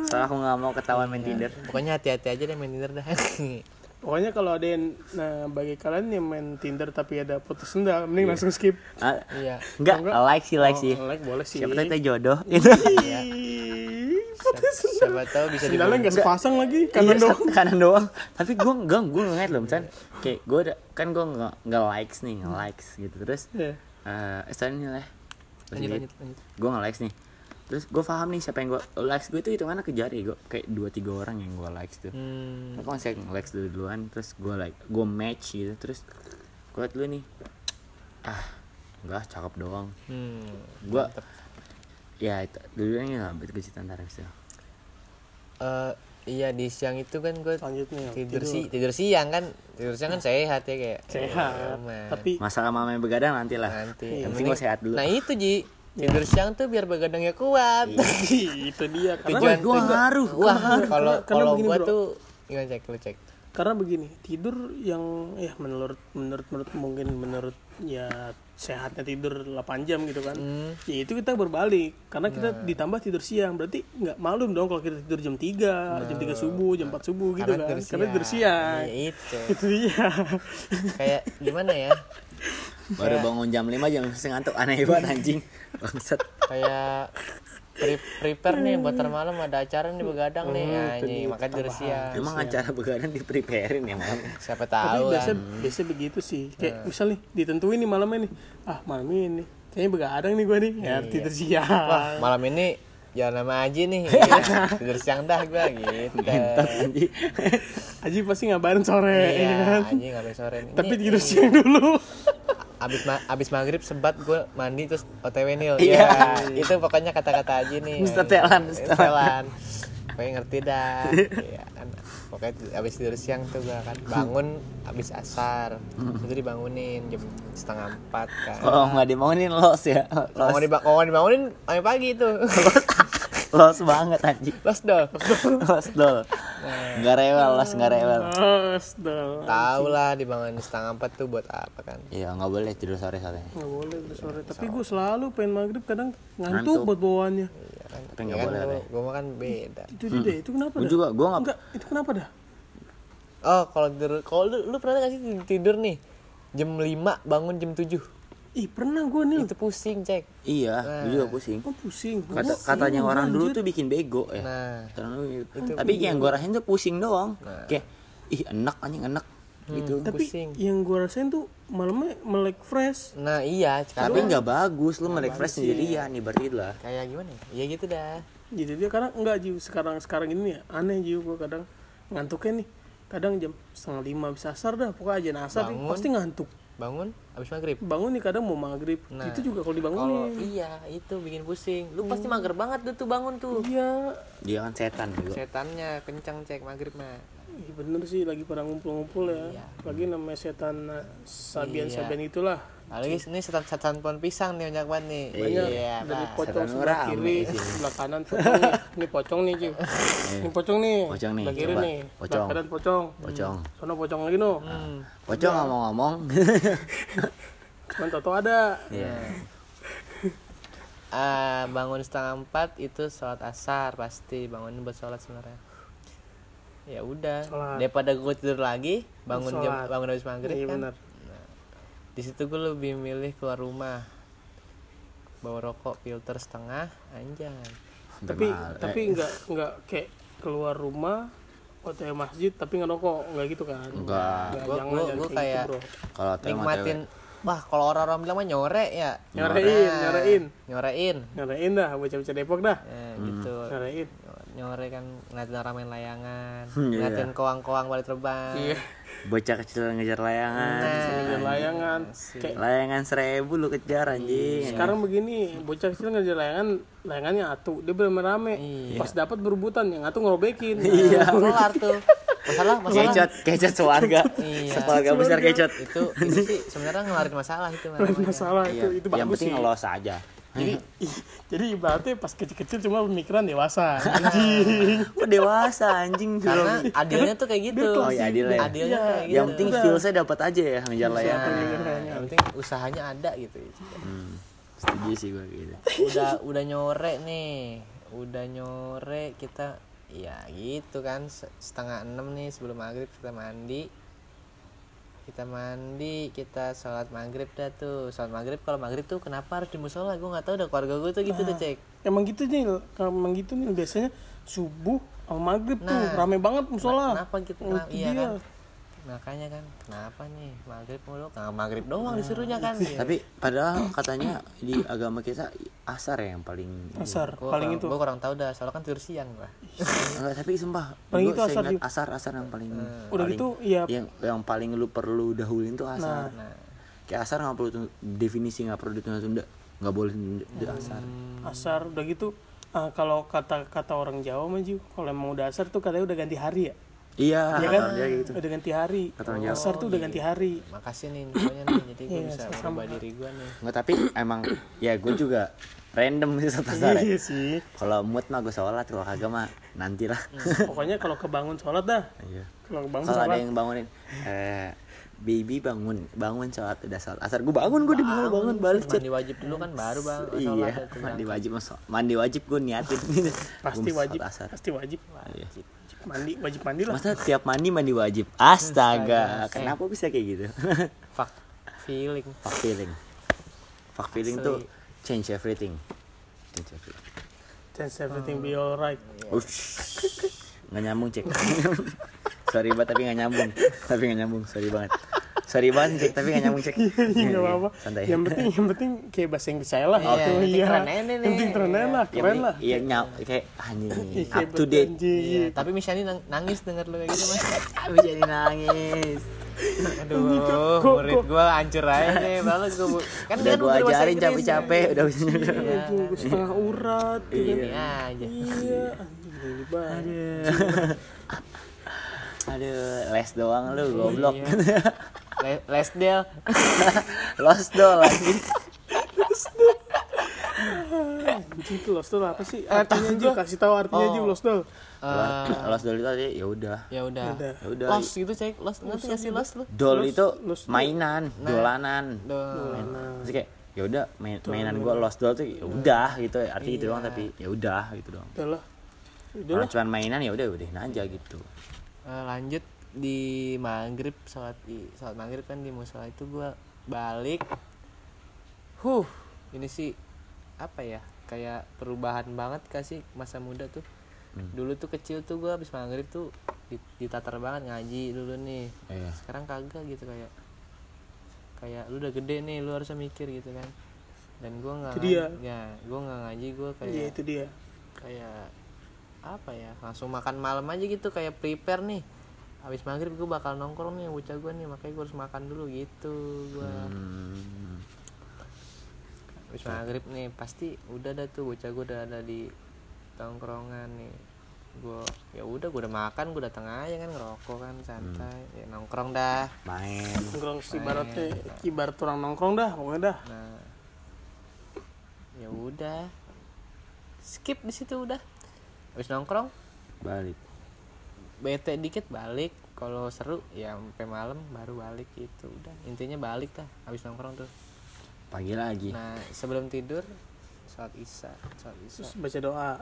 Soalnya aku nggak mau ketahuan main Tinder. Pokoknya hati-hati aja deh main Tinder dah. *laughs* Pokoknya kalau ada yang nah bagi kalian yang main Tinder tapi ada foto sendal mending langsung skip. Ah, iya. enggak like sih like sih. Oh, like boleh sih. Siapa tahu kita jodoh. Gitu iya *laughs* siapa, tahu bisa sendalnya nggak sepasang lagi Iya, kanan doang. satu *laughs* kanan doang. Tapi gue enggak gue ngeliat loh misalnya. Kayak gue udah kan gue nggak nggak likes nih nggak likes gitu. Terus Iya. eh uh, ini lah lanjut lanjut lanjut. gue nggak likes nih. Terus gue paham nih siapa yang gue likes. Gue itu hitungannya ke jari gue kayak dua tiga orang yang gue likes tuh. Hmm, Aku masih likes dulu duluan terus gue like gue match gitu. Terus gue liat dulu nih. Ah enggak cakep doang. Hmm. gue ya itu dulu ini lah betul cerita Eh, iya di siang itu kan gue selanjutnya tidur si tidur siang kan. Tidur siang kan sehat ya kayak. Sehat. Aman. tapi masalah mama yang begadang nanti lah nanti. Yang penting gue sehat dulu. Nah itu ji. Tidur siang tuh biar begadangnya kuat. *laughs* Itu dia. Karena tujuan gue ngaruh. wah kalau kalau bro. tuh gimana cek? Lu cek. Karena begini tidur yang ya menurut menurut menurut mungkin menurut ya sehatnya tidur 8 jam gitu kan. Hmm. ya itu kita berbalik karena kita ditambah tidur siang. Berarti nggak malum dong kalau kita tidur jam 3 jam 3 subuh jam 4 subuh gitu Karena kan. tidur karena tidur siang. Iya, itu. *laughs* Itu dia. Kayak gimana ya? Baru bangun jam 5 jam setengah ngantuk. Aneh banget anjing. Bangsat *laughs* kayak pre- prepare nih buat ntar malam ada acara nih begadang nih. anjing makanya tidur siang emang acara begadang di preparein ya malam siapa tapi tahu biasa kan biasa begitu sih. Kayak misal nih ditentuin nih malamnya nih. Ah malam ini. Kayaknya begadang nih gue nih. Ya tidur siang wah malam ini jangan nama Aji nih. *laughs* Tidur siang dah gua gitu. Anjing *laughs* Aji. Pasti ngabarin sore ya iya kan? Anjing ngapain sore nih. Tapi Ini tidur siang dulu abis ma abis maghrib sempat gue mandi terus otw nil Iya. ya. Itu pokoknya kata-kata aja nih. Setelan, setelan pokoknya ngerti dah. Iya kan. pokoknya abis tidur siang tuh gue kan bangun abis asar. Itu dibangunin jam setengah empat kan. Kalau nggak dibangunin los ya mau los. diba- kalau mau dibangunin pagi tuh los banget anjing. Los dong los dol. Nggak rewel los nggak rewel. Astaga. tahu lah dibangunin setengah empat tuh buat apa kan? Iya nggak boleh tidur sore sore. Nggak boleh tidur sore. Tapi gue selalu pengen maghrib kadang ngantuk, buat bawaannya. Iya kan? Tapi nggak Iya kan, boleh, gua- Re. gua mah kan beda. Itu dia deh, itu kenapa gue dah? juga gue nggak enggak itu kenapa dah? Oh kalau tidur kalau lu, lu pernah gak sih tidur nih? Jam 5 bangun jam 7 ih pernah gue nih itu pusing cek iya gue juga pusing. Oh pusing? Kata, Gua- katanya orang dulu anjir. tuh bikin bego ya. Nah. Orang dulu gitu. tapi yang gue rasain tuh pusing doang. Kayak ih enak anjing enak. Gitu. Tapi pusing. yang gue rasain tuh malamnya melek fresh. Nah iya tapi nggak bagus lu melek fresh sendirian nih berarti lah. Kayak gimana ya? Iya gitu dah. Jadi dia kadang enggak jiu. Sekarang sekarang ini ya aneh jiu gue kadang ngantuknya nih. Kadang jam setengah lima bisa asar dah pokoknya aja asar pasti ngantuk bangun habis maghrib. Bangun nih kadang mau maghrib. Nah, itu juga kalau kalau dibangunin iya itu bikin pusing. Lu pasti mager banget tuh, tuh bangun tuh. Iya. Dia kan setan juga. Setannya kencang cek maghrib mah. Iya bener sih lagi pada ngumpul-ngumpul ya. Iya. Lagi namanya setan eh, sabian-sabian itulah. Apalagi ini setan setan pohon pisang nih banyak banget nih Banyak iya dari Pak. pocong setan sebelah kiri, sebelah *laughs* kanan pocong nih. Ini pocong nih, Cing. Ini pocong nih. Pocong nih, Sebelah kiri coba. nih. Pocong. Sebelah kanan pocong. pocong Sono pocong lagi no. Hmm. pocong ngomong-ngomong *laughs* Cuman toto ada. Iya. *laughs* Ah, bangun setengah empat itu sholat asar pasti bangunin buat sholat sebenarnya ya udah daripada gue tidur lagi bangun jam Sholat. bangun habis maghrib Iya kan. Di situ gue lebih milih keluar rumah bawa rokok filter setengah anjay Tapi tapi Eh, enggak enggak kayak keluar rumah OTW masjid tapi ngerokok enggak gitu kan Enggak. Gua- jangan gua kayak kayak- gitu, bro. kalau nikmatin wah kalau orang-orang bilang mah nyore ya Nyorein, Nah, nyorein. nyorein Nyorein dah bocah-bocah Depok dah. ya, gitu Nyorein. nyore kan ngeliatin orang main layangan Hmm, *laughs* iya. ngeliatin koang-koang balik terbang Iya. Bocah kecil ngejar layangan. Ngejar layangan. Kayak layangan seribu lu kejar anjing. sekarang begini bocah kecil ngejar layangan layangannya atu dia bener rame. Iya. pas dapat berebutan yang atu ngerobekin. *laughs* Iya. Keluar tuh. Masalah masalah. Kecot kecot sewarga. Iya. sewarga besar kecot. itu itu sih sebenarnya ngelarin masalah itu namanya. masalah Iya, itu itu yang bagus penting sih. ngelos aja jadi jadi ibaratnya pas kecil-kecil cuma pemikiran dewasa. *laughs* Anjing. Kok dewasa anjing karena adilnya tuh kayak gitu. Oh, iya, adilnya. adilnya Iya. kayak gitu. Yang penting feelsnya dapat aja ya menjalan ya yang penting usahanya ada gitu. Hmm, setuju sih gue gitu. Udah udah nyore nih. Udah nyore kita ya gitu kan. Se- setengah enam nih sebelum maghrib kita mandi kita mandi kita sholat maghrib dah tuh. Sholat maghrib kalau maghrib tuh kenapa harus di musola? Gue nggak tahu udah keluarga gue tuh gitu tuh cek. emang gitu nih kalau emang gitu nih biasanya subuh sama maghrib tuh. Nah. rame banget musola. Kenapa gitu? Kenapa- iya dia. kan makanya kan kenapa nih? Maghrib mulu nggak maghrib doang disuruhnya kan. Tapi padahal katanya di agama kita asar ya yang paling asar Gua paling kurang- itu. gua kurang tahu dah soalnya kan tidur siang gua Enggak, tapi sumpah Paling gua itu asar juga. asar asar yang paling udah paling- gitu ya yang yang paling lu perlu dahulin tuh asar. Nah. Kayak asar nggak perlu definisi nggak perlu ditunda-tunda nggak boleh tunda tunda asar. Asar udah gitu ah, kalau kata kata orang Jawa maju kalau emang udah asar tuh katanya udah ganti hari ya iya. Iya kan? Dia gitu. Udah ganti hari. Kata orang Jawa. asar tuh udah ganti hari. Makasih nih infonya nih jadi gue Iya, bisa merubah diri gue nih. Nggak tapi emang ya gue juga random sih satu ya. iya sih. Kalau mood mah gue sholat kalau kagak mah nanti lah *laughs* pokoknya kalau kebangun sholat dah. Iya. Kalau kebangun kalau ada sholat. yang bangunin eh baby bangun bangun sholat udah sholat. Asar gue bangun gue dibangun bangun balik cet mandi wajib dulu kan baru bang iya mandi wajib mandi wajib gue niatin. *laughs* Pasti wajib asar. pasti wajib. Iya. Mandi wajib mandi lah. Masa tiap mandi mandi wajib? Astaga. Kenapa bisa kayak gitu? *laughs* Fuck feeling. Fuck feeling. Fuck feeling tuh change everything. Change everything. Chance everything be alright. Ush. nggak nyambung cek. *laughs* Sorry banget tapi nggak nyambung. Tapi nggak nyambung. Sorry banget sorry banget cek tapi nggak nyambung cek *laughs* Iya nggak apa-apa. santai Yang penting yang penting kayak bahasa Inggris saya lah. Iya, Gitu, yang penting iya. keren aja nih. Yang penting keren aja lah, keren lah. iya nyau kayak anjing Iya, up to date. Iya, tapi Misyani nang- nangis denger lu kayak gitu mas *laughs* tapi jadi nangis *laughs* Aduh, Kok- murid gua hancur aja nih Balas gua bu- Kan udah dia gue ajarin capek-capek udah bisa Iya, setengah urat. gitu kan. Ini aja Iya, banget. aduh les doang lu goblok Iya. Le- Les Del. *laughs* Lost doll lagi Anjing itu lost doll apa sih? Artinya aja kasih tahu artinya aja lost doll. Eh, lost doll itu aja ya udah. Ya udah. Udah. ya udah. Lost gitu cek. Lost ngerti gak sih Lost lu? doll itu mainan dolanan. Duh. Terus kayak ya udah main, mainan gue lost doll tuh ya udah gitu. Artinya gitu doang tapi ya udah gitu doang. Udah lah. Udah kalau lah. cuma mainan ya udah udahin aja gitu. Eh, lanjut di maghrib sholat di sholat maghrib kan di musola itu gua balik. Huh ini sih apa ya kayak perubahan banget kasih masa muda tuh? Dulu tuh kecil tuh gua habis maghrib tuh di- ditatar banget ngaji dulu nih. Iya. sekarang kagak gitu kayak kayak lu udah gede nih lu harusnya mikir gitu kan. Dan gua nggak ya gua nggak ngaji gua kayak Iya itu dia. kayak apa ya langsung makan malam aja gitu kayak prepare nih habis maghrib gue bakal nongkrong nih bocah gue nih makanya gue harus makan dulu gitu gue Hmm, habis maghrib nih pasti udah dah tuh bocah gue udah ada di tongkrongan nih. Gue ya udah gue udah makan gue datang aja kan ngerokok kan santai. Ya nongkrong dah. Main. Nongkrong ibaratnya ibarat orang nongkrong dah pokoknya dah. nah. Ya udah. Skip di situ udah. Habis nongkrong? Balik bete dikit balik. Kalau seru ya sampai malam baru balik gitu. Udah intinya balik dah habis nongkrong tuh. Pagi lagi. Nah sebelum tidur sholat isya sholat isya. Terus baca doa.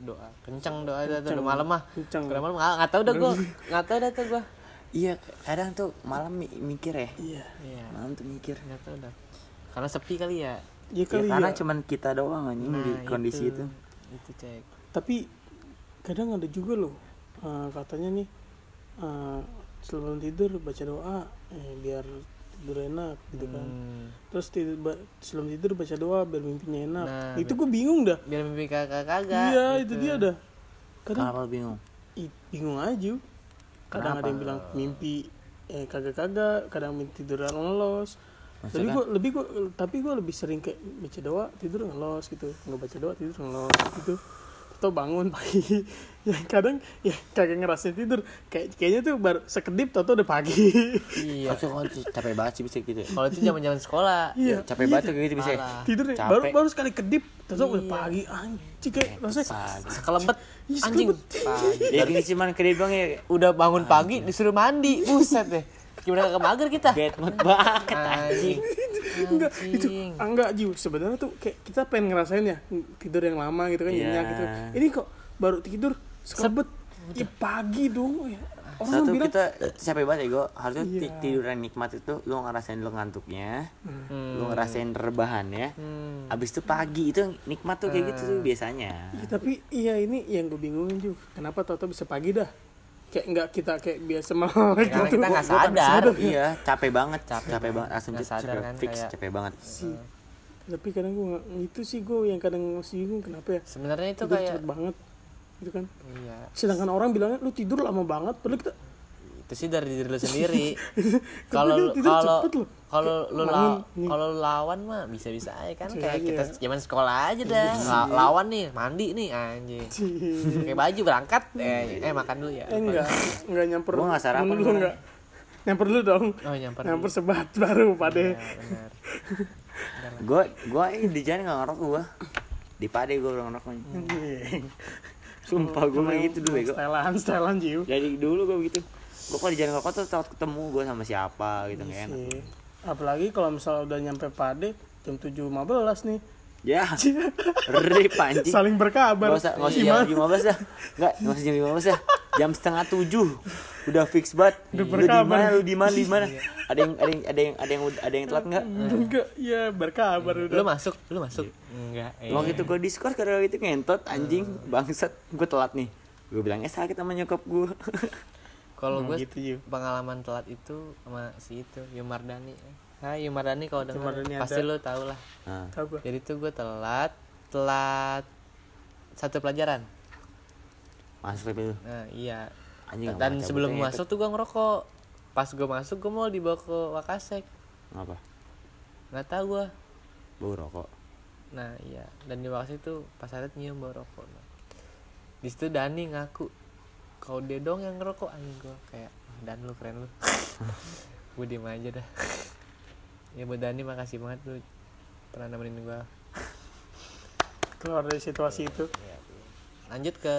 doa kenceng doa dah tuh udah malam mah. Kenceng. udah malam nggak tahu dah gua. *laughs* Nggak tahu dah tuh gua. Iya kadang tuh malam mi- mikir ya. Iya. iya. Malam tuh mikir. Nggak tahu dah. Karena sepi kali ya. Iya ya, kali karena ya. cuman kita doang anjing di Nah, kondisi itu, itu cek. Tapi kadang ada juga loh eh, katanya nih eh, sebelum tidur baca doa eh, biar tidur enak gitu kan. Hmm, Terus tidur, ba- sebelum tidur baca doa biar mimpinya enak. Nah, itu gue bingung dah. biar mimpi kakak kagak Iya itu dia dah. Kadang kenapa bingung i- bingung aja. Kadang ada yang bilang mimpi eh kagak-kagak, kadang mimpi tidur ngelos. Tapi gue lebih gue tapi gue lebih sering kayak baca doa tidur ngelos gitu, nggak baca doa tidur ngelos gitu. Toto bangun pagi *laughs* ya kadang ya kagak ngerasain tidur kayak kayaknya tuh baru sekedip Toto udah pagi iya Aku kan capek banget sih bisa gitu. ya. kalau itu zaman zaman sekolah iya Capek banget tuh kayak gitu bisa. Parah. tidur Capek. baru baru sekali kedip Toto udah Iya. pagi anjing kayak rasanya sekelebet Iya, anjing pagi Ya gini cuman kedip doang ya. udah bangun pagi disuruh mandi buset deh gimana kagak mager kita Bad mood banget. anjing enggak itu enggak Jiu sebenarnya tuh kayak kita pengen ngerasain ya tidur yang lama gitu kan Iya. nyenyak gitu ini kok baru tidur sekebet ya pagi dong ya orang Satu bilang kita capek banget ya gue harusnya Iya. ti- tiduran nikmat itu lu ngerasain lu ngantuknya, Hmm. lu ngerasain rebahannya, Hmm. abis itu pagi itu nikmat tuh kayak gitu tuh biasanya. Iya, tapi iya ini yang gue bingungin juga kenapa Toto bisa pagi dah kayak nggak kita kayak biasa melek Karena gitu. kita nggak kan sadar. iya capek banget capek, Capek banget. Nggak sadar capek kan, fix kayak- capek banget. Sih. Tapi kadang gue nggak itu sih gue yang kadang masih bingung kenapa ya? Sebenarnya itu tidur kayak cepet banget gitu kan? Iya. Sedangkan orang bilangnya lu tidur lama banget. Padahal kita itu sih dari diri lu sendiri. *laughs* Kalau kalau loh. kalau lu kalau lu lawan mah bisa bisa aja kan. Kayak aja kita ya. zaman sekolah aja dah. La- lawan nih mandi nih anjing. Pakai baju berangkat. Eh eh makan dulu ya. Eh enggak. Enggak nyamper Gua nggak sarapan dulu enggak. Nyamper dulu dong. Oh nyamper nyamper dulu. sebat baru pade Iya, gue *laughs* gue ini di jalan nggak ngerokok gue di pade gue udah ngerokoknya Iya. sumpah gue gitu dulu gue setelan setelan jiu. Dari dulu gue gitu gue kalau di jalan ngerokok tuh takut ketemu gue sama siapa gitu nggak enak. apalagi kalau misalnya udah nyampe pade jam 7.15 nih. Ya. *laughs* Rip anjing. Saling berkabar. Gak usah, gak usah jam 15 dah Enggak, gak usah jam 15 dah Jam setengah tujuh. Udah fix banget. Udah Lu di berkabar. mana, lu di mana, di mana? Ada yang, ada yang, ada yang, ada yang, ada yang telat *laughs* enggak? enggak ya berkabar lu udah masuk lu masuk. Enggak eh. Waktu itu gue discord karena itu ngentot anjing. Bangsat, gue telat nih. Gue bilangnya sakit sama nyokap gue *laughs* kalau gue gitu pengalaman telat itu sama si itu Yumardani Hai Yumardani kalau denger pasti ada. lu tau lah. Nah, gua. Jadi tuh gue telat telat satu pelajaran. Masuk itu nah iya. Anjing dan sebelum cabut, masuk tuh gue ngerokok. Pas gue masuk gue mau dibawa ke Wakasek. Ngapa? nggak tahu gue Bau rokok. Nah iya. Dan di Wakasek tuh pas ada nyium bau rokok nah. di situ Dani ngaku kalau dia dong yang ngerokok. Anjing gue kayak "Wah, dan lu keren lu. *laughs* Gue diem aja dah. Ya buat Dani makasih banget lu pernah nemenin gue keluar dari situasi itu. Lanjut ke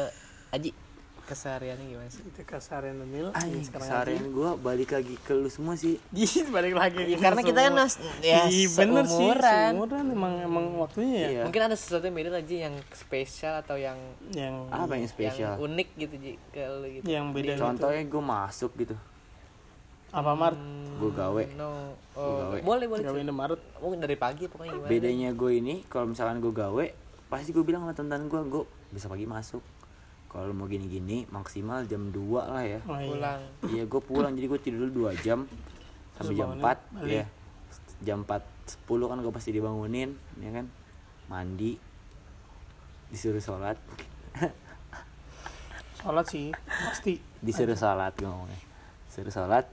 Aji kesehariannya gimana sih? Itu kasarin Mil Anjing, sekarang seharian gue balik lagi ke lu semua sih. Ih, balik lagi Ya, karena kita kan mas ya Iya bener sih seumuran. seumuran emang emang waktunya ya. Iya. Mungkin ada sesuatu yang beda lagi yang spesial atau yang yang Apa yang spesial? yang unik gitu Ji, ke lu gitu. Yang beda gitu. Contohnya gue masuk gitu. Apa Mart Gue gawe. no. Oh, gawe. boleh boleh gawe. Indomaret. Mungkin dari pagi pokoknya gimana? Bedanya gue ini kalau misalkan gue gawe pasti gue bilang sama teman gue gue bisa pagi masuk kalau mau gini-gini maksimal jam 2 lah ya. Oh, iya. pulang. Iya gue pulang. Jadi gue tidur dulu 2 jam. Sampai jam bangunin, 4 balik. ya jam 4 10 kan gue pasti dibangunin ya kan? Mandi. Disuruh sholat. *laughs* Sholat sih pasti. Disuruh sholat gue ngomongnya. Disuruh sholat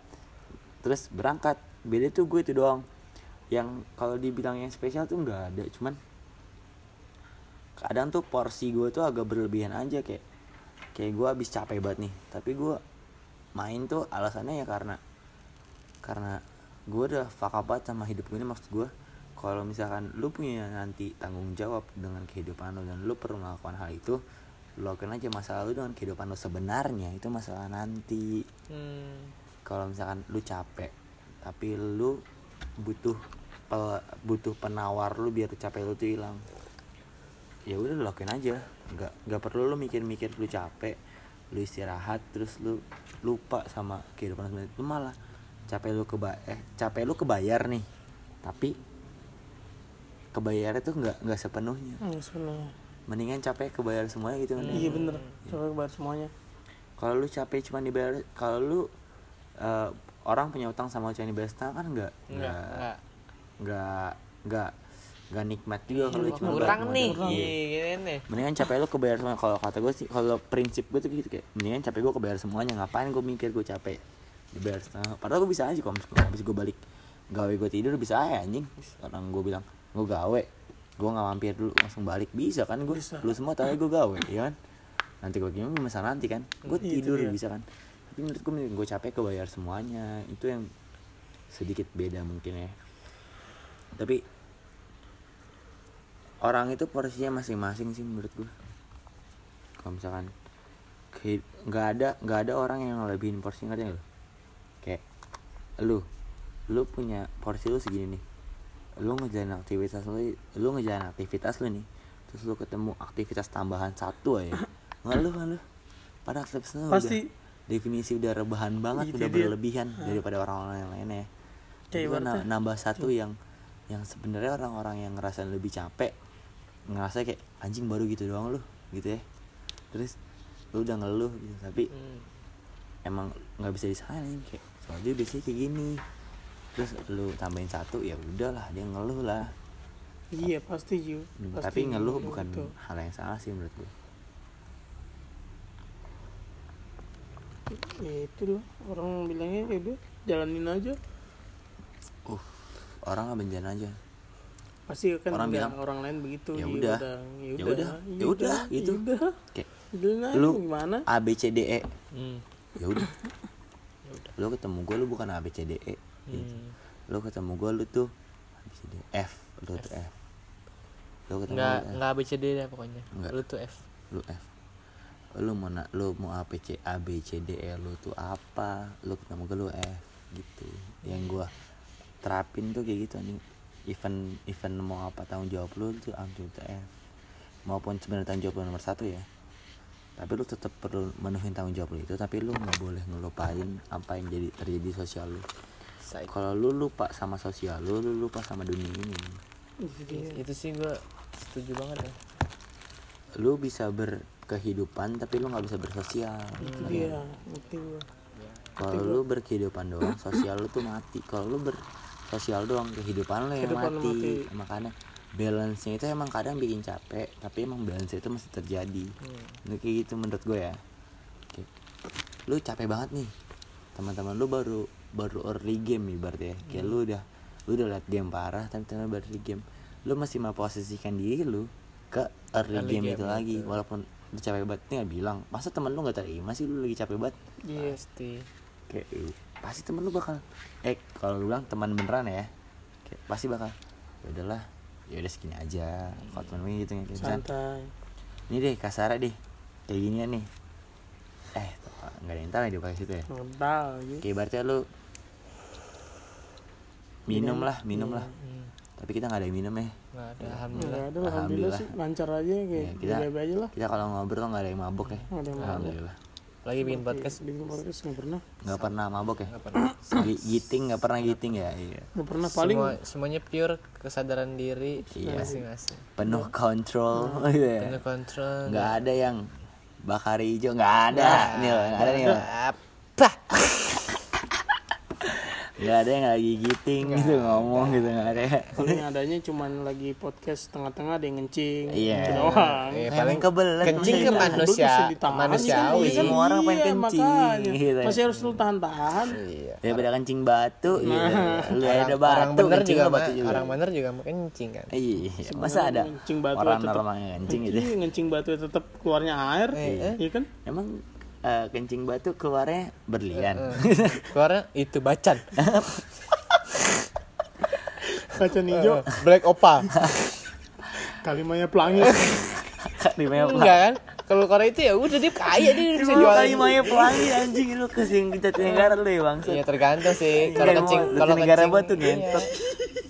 terus berangkat. Beda tuh gue itu doang. Yang kalau dibilang yang spesial tuh nggak ada cuman kadang tuh porsi gue tuh agak berlebihan aja kayak kayak gue habis capek banget nih. Tapi gue main tuh alasannya ya karena karena gue udah fuck up banget sama hidup gue ini maksud gue kalau misalkan lu punya nanti tanggung jawab dengan kehidupan lu dan lu perlu melakukan hal itu lu lakukan aja masalah lu dengan kehidupan lu sebenarnya itu masalah nanti. Hmm. kalau misalkan lu capek tapi lu butuh pel- butuh penawar lu biar capek lu tuh hilang ya udah lakuin aja. Nggak nggak perlu lu mikir-mikir lu capek lu istirahat terus lu lupa sama kehidupan sebenarnya. itu malah capek lu keba eh capek lu kebayar nih. Tapi kebayarnya tuh nggak nggak sepenuhnya. Hmm, sebenarnya mendingan capek kebayar semuanya gitu kan. Iya bener. Coba bayar semuanya. Kalau lu capek cuma dibayar kalau lu eh, orang punya utang sama cuma dibayar setengah kan nggak? Enggak enggak nggak nggak nggak nikmat juga kalau lu cuma kurang nih. Iya. iya gini nih mendingan capek lu kebayar semua kalau kata gue sih kalau prinsip gue tuh gitu kayak mendingan capek gue kebayar semuanya. Ngapain gue mikir gue capek? Dibayar setengah. Padahal gue bisa aja kalau misalnya habis gue balik gawe gue tidur bisa aja anjing. Orang gue bilang gue gawe. Gue nggak mampir dulu langsung balik. Bisa kan gue lu semua tahu gue gawe ya kan? Nanti gue gimana? Masalah nanti kan? Gue tidur bisa kan? Tapi menurut gue gue capek kebayar semuanya. Itu yang sedikit beda mungkin ya. Tapi orang itu porsinya masing-masing sih menurut gue kalau misalkan nggak ada nggak ada orang yang lebihin porsi ngerti lu? Kayak lu lu punya porsi lu segini nih. Lu ngejalan aktivitas lu lu ngejalan aktivitas lu nih terus lu ketemu aktivitas tambahan satu aja. *coughs* Ngeluh kan lu. Pada aktivitas lu Pasti. udah definisi udah rebahan banget Itu udah dia. berlebihan daripada orang-orang yang Kayak gua na- ibaratnya- nambah satu yang yang sebenarnya orang-orang yang ngerasa lebih capek ngerasa kayak anjing baru gitu doang lu gitu ya. Terus lu udah ngeluh gitu tapi Hmm. emang nggak bisa disalahin kayak soalnya biasanya kayak gini. Terus lu tambahin satu ya udahlah dia ngeluh lah. Iya pasti Ju Hmm, Pasti tapi ngeluh gitu. bukan hal yang salah sih menurut gue ya itu loh orang bilangnya ya udah jalanin aja. Uh orang nggak bencana aja pasti kan Orang bilang, orang lain begitu "Ya udah, ya ya udah ya ya udah," gitu. ya udah. Kayak aja, lu gimana? A B C D E. Hmm. ya udah. *laughs* Lu ketemu gue lu bukan A B C D E gitu. Hmm. lu ketemu gue lu tuh A B C D E F. Lu tuh F. Lu ketemu nggak lu F. nggak ABCD deh pokoknya. Nggak. lu tuh F. Lu F. Lu mau na- lu mau A B C A B C D E lu tuh apa? Lu ketemu gue lu F gitu. Yang gua terapin tuh kayak gitu nih event event mau apa tanggung jawab lu tuh ambil tuh F. Maupun sebenarnya tanggung jawab lu nomor satu ya. Tapi lu tetap perlu menuhin tanggung jawab lu itu tapi lu nggak boleh ngelupain apa yang jadi terjadi di sosial lu. Kalau lu lupa sama sosial lu lu lupa sama dunia ini. Itu dia. itu sih gua setuju banget ya. Lu bisa berkehidupan tapi lu nggak bisa bersosial. Itu dia. ngerti gua kalau lu berkehidupan doang sosial lu tuh mati. Kalau lu bersosial doang kehidupan lu yang Kehidupan mati. mati. makanya balance nya itu emang kadang bikin capek tapi emang balance itu masih terjadi Hmm. Kayak gitu menurut gue ya Oke. lu capek banget nih teman-teman lu baru baru early game nih berarti ya kayak Hmm. lu udah lu udah liat game parah tapi teman baru early game lu masih memposisikan diri lu ke early, Early game, game itu lagi gitu. walaupun lu capek banget nih bilang masa teman lu nggak terima sih lu lagi capek banget iya pasti kayak "Ih, pasti temen lu bakal. Eh kalau lu bilang teman beneran ya kayak pasti bakal ya udahlah ya udah segini aja kalau temen gue gitu ya kayak misalnya, santai. Ini deh kasar deh kayak ginian nih. Eh nggak ada yang tahu ya dia pakai situ ya. Ngebal gitu kayak ibaratnya lu minum lah minum lah. Hmm. tapi kita nggak ada yang minum ya. Nggak ada alhamdulillah. ada alhamdulillah, Alhamdulillah. sih lancar aja kayak Ya, kita- aja lah. kita kalau ngobrol nggak ada yang mabok ya. Nggak ada yang mabok. alhamdulillah lagi bikin podcast. bikin podcast nggak pernah. Nggak pernah mabok ya? Nggak pernah. Gi- giting nggak pernah giting ya? Iya. Nggak pernah paling Semua, semuanya pure kesadaran diri Iya. masing-masing. Penuh kontrol *laughs* gitu ya? Penuh kontrol. Nggak ada yang bakar hijau nggak ada. Nih loh, nggak ada nih nggak ada yang lagi giting gitu ngomong gitu nggak ada. Paling adanya cuman lagi podcast tengah-tengah ada yang ngencing. Iya. gitu doang. Iya, paling kebelet kencing ke manusia Bisa ditahan, manusiawi. iya, Semua orang pengen iya, kencing, gitu. masih harus lu tahan-tahan iya. Daripada kencing batu gitu. Lu ada batu orang bener kencing juga, lu batu juga. orang bener juga mau kencing kan? Iya masa ada Kencing batu orang tetep- normal yang kencing gitu? Iya, ngencing batu tetap keluarnya air Iya. iya kan? Emang eh, kencing batu keluarnya berlian. Keluarnya itu bacan. Kaca hijau. Black opa. Kalimanya pelangi. Di mana enggak kan kalau Korea itu ya udah dia kaya dia bisa jual kali maya pelangi anjing lu ke sing negara lu ya bang Iya tergantung sih. Kalau Iya, kencing, mau kalau negara kencing, batu iya. ngentot.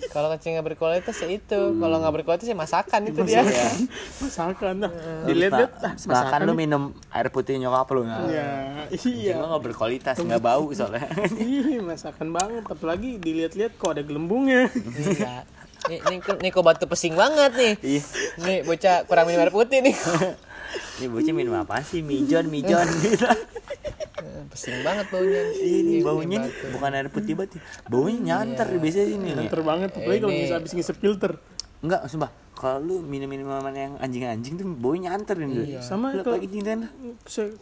Kalau kencing nggak berkualitas ya itu. Kalau nggak berkualitas ya masakan itu dia. Iya. *laughs* masakan dah Terus dilihat-lihat ma- ah, makan lu minum air putih nyokap lu ya Iya. iya Lu gak berkualitas, gak bau soalnya. *laughs* Ih, masakan banget apalagi dilihat-lihat kok ada gelembungnya Iya. Nih, nih, nih kok batu pesing banget nih. Iya. Nih bocah kurang minum air putih nih. *laughs* Ini bocah minum apa sih? Mijon, mijon *laughs* gitu. pesing banget baunya. Ini Nih, baunya nih bukan air putih banget. Baunya nyanter biasanya ini nih. Nganter banget apalagi kalau ngis habis ngisep filter Enggak, sumpah. kalau lu minum minuman yang anjing-anjing tuh baunya nyanter nih Iya. Sama kalau- lagi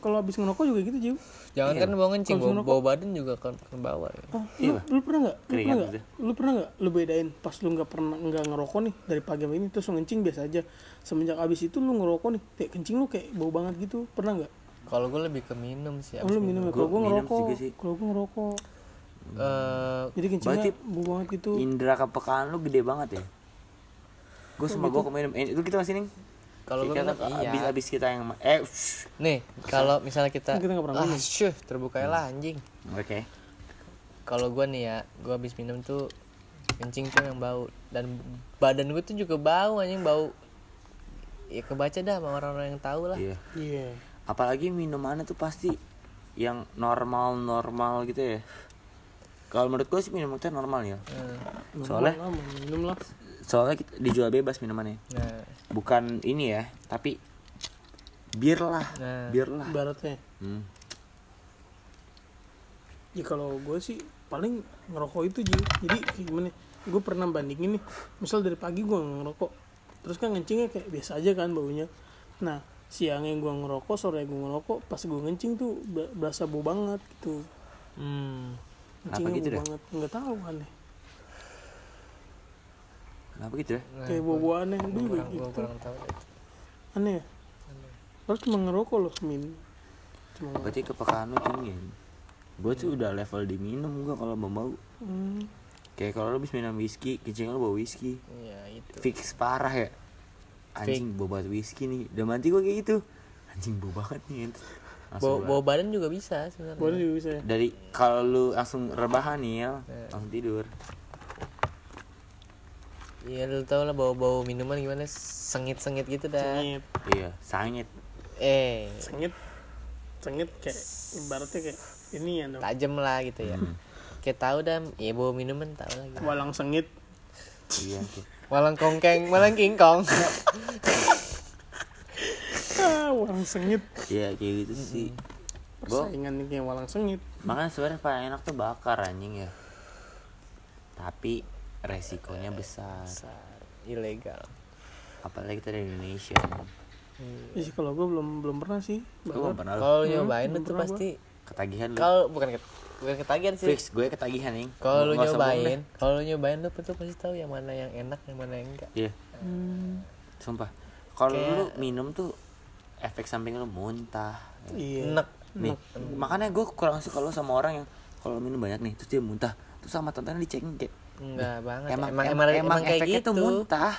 kalau habis ngerokok juga gitu Jiu jangan Iya. kan bau ngencing ngerokok- bau badan juga kan ke bawah ya. Oh, Iya, lu, lu pernah nggak? Lu pernah nggak? gitu. Lu pernah nggak? Lu bedain pas lu nggak pernah nggak ngerokok nih dari pagi sampai ini terus lu ngencing biasa aja. Semenjak abis itu lu ngerokok nih, kayak kencing lu kayak bau banget gitu. Pernah nggak? kalau gue lebih ke minum sih Oh, lu minum ya? Gua Kalau gua minum ngerokok, kalau gua ngerokok, Eh, jadi kencingnya bau banget gitu. indera kepekaan lu gede banget ya gue sama gue minum eh, itu kita masih nih kalau gue kita minum iya. abis abis kita yang eh shh. nih kalau misalnya kita Kita nggak pernah ah minum. syuh terbuka lah anjing. Oke. Kalau gue nih ya gue habis minum tuh kencing tuh yang bau. Dan badan gue tuh juga bau anjing bau. Ya kebaca dah sama orang-orang yang tahu lah. Iya. Iya. apalagi minumannya tuh pasti yang normal normal gitu ya. Kalau menurut gue sih minum teh normal ya. Nah, soalnya Normal lah, minum lah. Soalnya kita dijual bebas minumannya nah, bukan ini ya tapi bir lah Nah. bir lah Ibaratnya. Hmm. Ya kalau gue sih paling ngerokok itu. Jadi gimana? Gue pernah bandingin nih. Misal dari pagi gue ngerokok, terus kan ngencingnya kayak biasa aja kan baunya. Nah siangnya gue ngerokok, sore gue ngerokok, pas gue ngencing tuh ber- berasa bau banget gitu. hmm, Kencingnya gitu bau dah? banget. Nggak tahu aneh. Kenapa gitu ya? Nah, Kayak bau-bau aneh gue juga kurang, gua gitu. kurang tahu deh. Aneh ya? Harus cuma ngerokok loh min. Cuma berarti kepekaan lu tinggi gue tuh udah level di minum gue kalau mau bau Hmm, kayak kalau lu habis minum whisky kencing lu bau whisky. Iya itu. Fix parah ya. Anjing bau banget whisky nih. Udah mati gue kayak gitu. Anjing bau banget nih gua- bau badan juga bisa sebenarnya. Boleh juga bisa ya. dari kalau lu langsung rebahan nih ya langsung tidur iya lu tau lah bau bau minuman gimana? Sengit sengit gitu dah. Sengit, iya sangit. Eh. Sengit, sengit kayak ibaratnya kayak ini ya dong. tajam lah gitu ya. Hmm. kayak tahu dah ya bau minuman tahu lagi Walang sengit. iya tuh malang kongkeng malang kingkong. Ah, walang sengit. iya kayak gitu sih. Gua- Persaingan nih kayak walang sengit. makanya sebenarnya paling enak tuh bakar anjing ya. Tapi resikonya besar. Besar, ilegal. Apalagi kita di Indonesia. Ya sih kalau gue belum belum pernah sih. gue Bakar. pernah. Kalau nyobain belum itu pasti ketagihan lu. Kalau bukan ket, bukan ketagihan sih. Fix gue ketagihan nih kalau lu nyobain kalau lu nyobain lu tuh pasti tahu yang mana yang enak yang mana yang enggak. Iya. Hmm, sumpah. Kalau Kayak- lu minum tuh efek samping lu muntah. Iya. enak nih makanya gue kurang suka lu sama orang yang kalau minum banyak nih terus dia muntah. Terus sama tontonnya dicengin kayak enggak banget. emang emang emang, emang, emang kayak efeknya gitu. tuh muntah.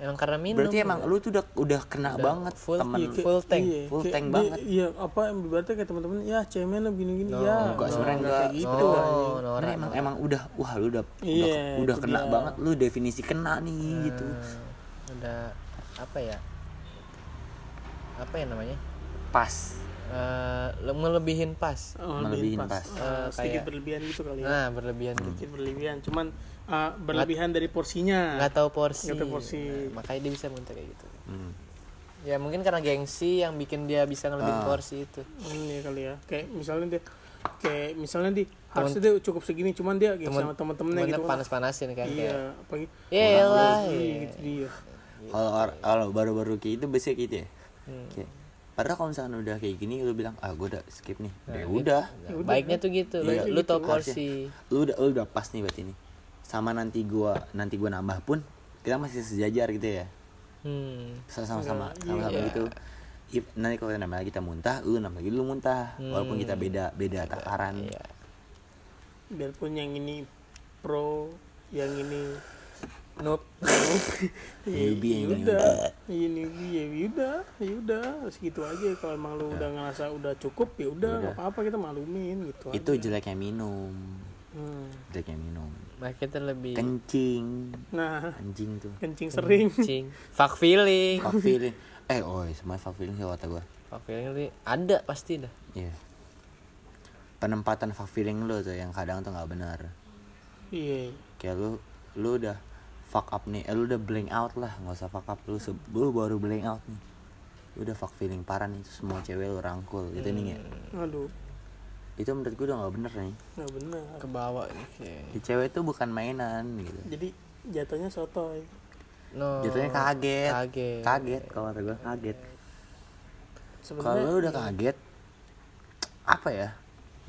Emang karena minum. Berarti emang lu tuh udah udah kena Udah banget full- temen Iya, full tank. iya, Full tank dia- banget. Iya, apa yang ibaratnya kayak teman-teman, ya cemen lah gini-gini. No, ya, enggak, no, sebenarnya enggak. kayak gitu. no, no, Karena emang emang udah wah lu udah Iya, udah, udah itu kena dia. banget lu definisi kena nih gitu. udah apa ya? Apa ya namanya? Pas Eh, le- melebihin pas Oh, Melebihin lebihin pas. Eh, Eh, sedikit kayak- berlebihan gitu kali ya. nah berlebihan gitu Sedikit berlebihan, cuman eh, berlebihan dari porsinya. nggak tahu porsi, Nggak tahu porsi. Nah, makanya dia bisa muntah kayak gitu Hmm. ya mungkin karena gengsi yang bikin dia bisa ngelebihin Ah. porsi itu Hmm, iya kali ya. Kayak misalnya dia kayak misalnya di harusnya dia cukup segini, cuman dia gitu Temen- sama temen-temennya Temennya gitu. kan. panas-panasin kan kayak Iya, apa gitu. ya lah Iya, gitu dia. kalau baru-baru kayak itu biasanya gitu ya Hmm. kayak padahal kalau misalkan udah kayak gini lu bilang ah gue udah skip nih. Nah, ya gitu. udah. Nah, baiknya tuh gitu. Lu, Iya, lu gitu. tau Harusnya. porsi lu udah lu udah pas nih buat ini sama nanti gua nanti gua nambah pun kita masih sejajar gitu ya. Hmm. sama-sama Enggak, sama-sama iya. gitu. Ip- nanti kalau nambah lagi kita muntah lu nambah lagi lu muntah. Walaupun kita beda beda takaran. Iya. Biarpun yang ini pro, yang ini noob *laughs* Newbie ya udah ini ya udah ya udah segitu aja. Kalau emang lu udah ngerasa udah cukup ya udah nggak apa-apa kita maklumin gitu itu aja. jeleknya minum. Hmm. jeleknya minum. Nah kita lebih kencing. Nah. Anjing tuh. Kencing sering. Cing fuck feeling. Fuck feeling. Eh oh semua fuck feeling sih kata gua. Fuck feeling ada pasti dah. Iya. Penempatan fuck feeling lu tuh yang kadang tuh nggak benar. iya. Kayak lu lu udah fuck up nih, eh, lu udah blank out lah, nggak usah fuck up. Lu, se- lu baru blank out nih. Lu udah fuck feeling parah nih, terus semua cewek lu rangkul. Gitu nih ya. aduh Itu menurut gue udah nggak bener nih. nggak benar ke bawah nih kayak Di cewek tuh bukan mainan gitu. jadi jatuhnya sotoy. No. Jatuhnya kaget. Kaget. Kaget kalau kata gue kaget. Kalau sebenarnya lu udah kaget apa ya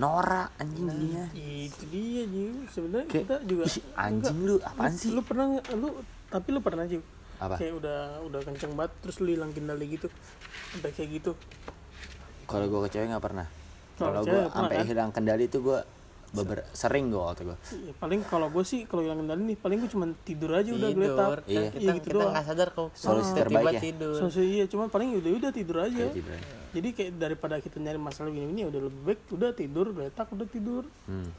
norak anjing dia. itu dia Jiu sebenarnya kita juga ih, anjing lu apaan sih? lu pernah lu tapi lu pernah Jiu apa? Kayak udah udah kenceng banget terus lu hilang kendali gitu. Sampai kayak gitu. Kalau gue ke cewek nggak pernah. Kalau gue sampai kan? hilang kendali itu gue beber sering gue waktu gue Iya, paling kalau gue sih kalau hilang kendali nih paling gue cuma tidur aja udah tidur geletak kan Iya. kita gitu kita doang. nggak sadar kok Solusi tiba-tiba terbaik ya? tidur so, so, iya cuma paling udah udah tidur aja Kayak tidur aja. jadi kayak daripada kita nyari masalah gini gini udah lebih baik udah tidur geletak udah tidur hmm.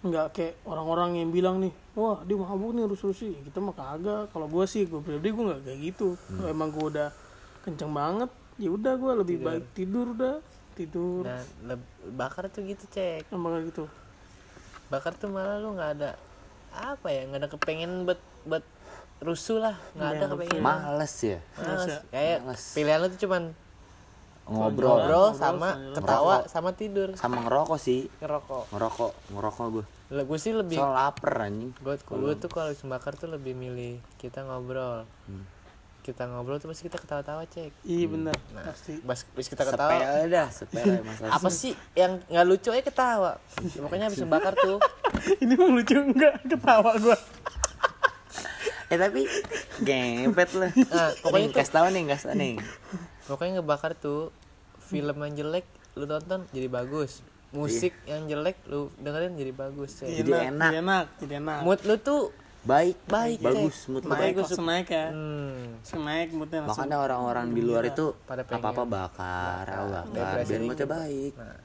nggak kayak orang-orang yang bilang nih wah dia mabuk nih harus rusuh Ya, kita mah kagak kalau gue sih gue pribadi gue nggak kayak gitu Hmm. kalau emang gue udah kenceng banget ya udah gue lebih baik tidur udah tidur. Dan leb- bakar tuh gitu cek. Emang kayak gitu. Bakar tuh malah lu nggak ada apa ya nggak ada kepengen buat buat rusuh lah. Nggak ada kepengen. Males ya? Males. ya. kayak Males. pilihan lu tuh cuman ngobrol. ngobrol ngobrol sama sambil ketawa sama tidur. Sama ngerokok sih. Ngerokok. Ngerokok ngerokok gue Lah, gue sih lebih soal lapar anjing. Gue gue tuh kalau habis bakar tuh lebih milih kita ngobrol. Hmm. Kita ngobrol tuh pasti kita ketawa-tawa cek. Iya benar Nah. pasti. pas pas kita ketawa. sepele dah sepele *laughs* masalah apa sih? yang nggak lucu aja ketawa? Ya, pokoknya habis bakar tuh. *laughs* Ini mah lucu enggak ketawa gue *laughs* eh tapi gempet lah. Nah, pokoknya pokoknya kasih tau nih kasih nih. Pokoknya ngebakar tuh film yang jelek lu tonton jadi bagus. Musik yang jelek lu dengerin jadi bagus cek. Jadi enak. jadi enak. jadi enak. Mood lu tuh baik Baik, bagus mood naik langsung naik ya hmm, langsung naik moodnya langsung makanya orang-orang di luar itu Pada apa apa bakar bakar. Depresi biar moodnya baik. Nah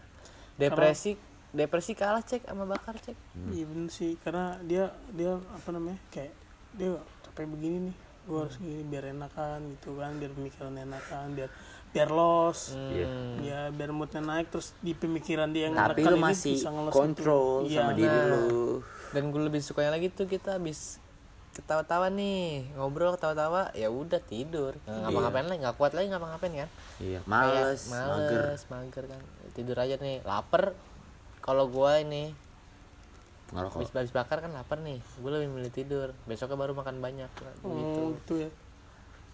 depresi depresi kalah cek sama bakar cek. Iya bener sih karena dia dia apa namanya kayak dia capek begini nih. Gue harus gini biar enakan gitu kan biar pemikiran enakan biar biar los. Iya. Hmm. ya biar moodnya naik terus di pemikiran dia yang tapi lu ini masih bisa kontrol itu. sama Iya. diri Nah. lu dan gue lebih sukanya lagi tuh kita habis ketawa-tawa nih ngobrol ketawa-tawa ya udah tidur. Nggak ngapa-ngapain lagi nggak kuat lagi ngapa-ngapain kan? Iya Kayak males mager. males mager kan? Tidur aja nih lapar. Kalau gua ini habis habis bakar kan lapar nih. Gue lebih milih tidur. Besoknya baru makan banyak gitu oh gitu. ya.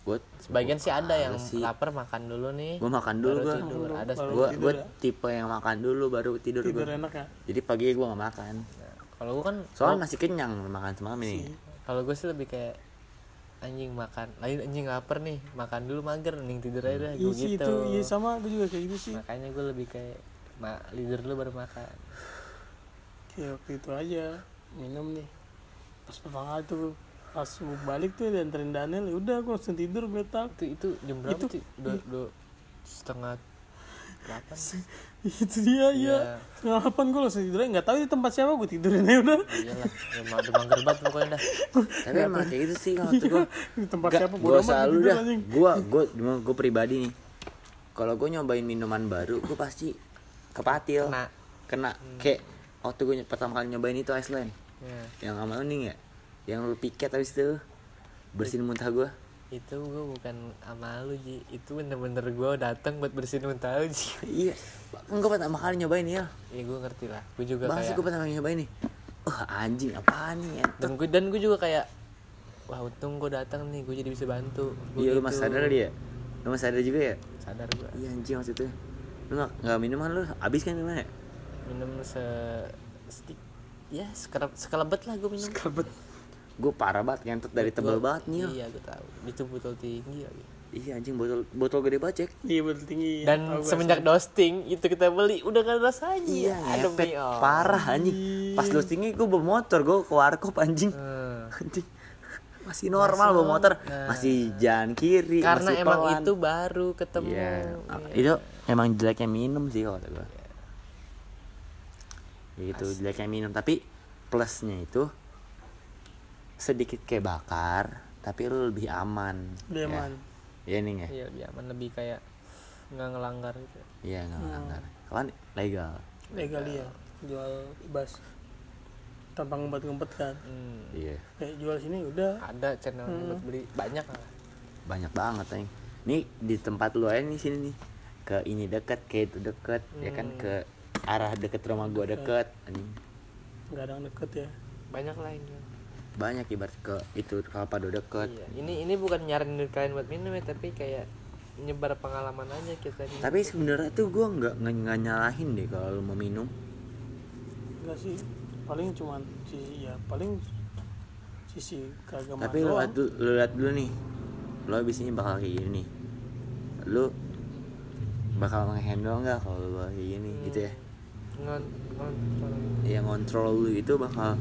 Gue sebagian sih ada yang sih. lapar makan dulu nih. Gue makan dulu gue tidur. Ada gue gue ya. tipe yang makan dulu baru tidur, tidur gue enak ya? Jadi pagi gue gak makan kalau gue kan soalnya masih kenyang makan semalam ini. Kalau gue sih lebih kayak anjing makan lain anjing lapar nih makan dulu mager mending tidur aja dah iya gue sih gitu. itu iya sama gue juga kayak gitu sih. Makanya gue lebih kayak ma tidur dulu baru makan. Kayak waktu itu aja minum nih. Pas pertama kali tuh pas mau balik tuh dianterin Daniel ya udah gue langsung tidur geletak itu itu jam berapa Itu- sih? Dua, dua setengah delapan itu dia ya Iya. setengah delapan gue langsung tidur. Nggak tahu di tempat siapa gue tidurin aja udah. Iyalah udah udah mager banget pokoknya dah. Tapi emang kayak gitu sih kalau tuh gue di tempat Gak, siapa gue selalu dah. gue gue gue pribadi nih. Kalau gue nyobain minuman baru gue pasti kepatil. Kena. kena. Kayak waktu gue pertama kali nyobain itu Iceland. Ya yang sama ning ya? Yang lu piket habis itu bersihin muntah gue itu gue bukan sama lu ji. Itu bener-bener gue datang buat bersihin muntah lu ji. Iya. Gue pertama kali nyobain ya ya gue ngerti lah. Gue juga bahasa kayak gue pertama kali nyobain nih? Wah anjing apaan nih entot. dan gue dan gue juga kayak wah untung gue datang nih gue jadi bisa bantu. Gua iya lu gitu. masih sadar dia lu masih sadar juga ya? Sadar gue iya anjing waktu itu lu nggak nggak minuman lu? Habis kan gimana minum se sedik ya sekelebet, sekelebet lah gue minum. Kabet gue parah banget ngentot dari tebel Gua- banget nih iya gue tahu. Itu botol tinggi lagi iya anjing botol botol gede banget cek. Iya betul tinggi. Dan gua semenjak dosting itu kita beli udah gak ada rasanya. Iya ngepet oh. parah anjing. Pas lu tinggi gue bawa motor gue ke warkop anjing. Hmm. *laughs* anjing. Masih normal bawa motor. Nah. masih jalan kiri karena masih emang pelan. itu baru ketemu. Iya, Iya. itu emang jeleknya minum sih kalau gue. Gitu jeleknya minum tapi plusnya itu sedikit kayak bakar tapi lu lebih aman. Lebih Ya. aman. Iya nih ya. iya lebih aman lebih kayak nggak ngelanggar gitu Iya nggak melanggar. Kan legal. legal ya jual bebas tanpa ngumpet-ngumpet kan Hmm. Iya. kayak jual sini udah ada channel buat beli banyak lah Banyak banget nih. Nih di tempat lu aja nih sini nih. Ke ini deket, ke itu deket, ya kan ke arah deket rumah gua deket. Anjing. nggak ada yang deket ya banyak lah ini banyak ibarat ke itu kalau pada deket. Iya ini ini bukan nyaranin kalian buat minum ya tapi kayak nyebar pengalaman aja kita nih tapi sebenarnya tuh gue nggak nggak nyalahin deh kalau lu mau minum. Enggak sih paling cuman sisi ya paling sisi keagamaan tapi lu lihat dulu, lu lihat dulu nih. Lo biasanya bakal kayak gini nih. Lu bakal ngehandle nggak kalau lu kayak gini gitu ya? Ngon ngontrol. Yang kontrol lu itu bakal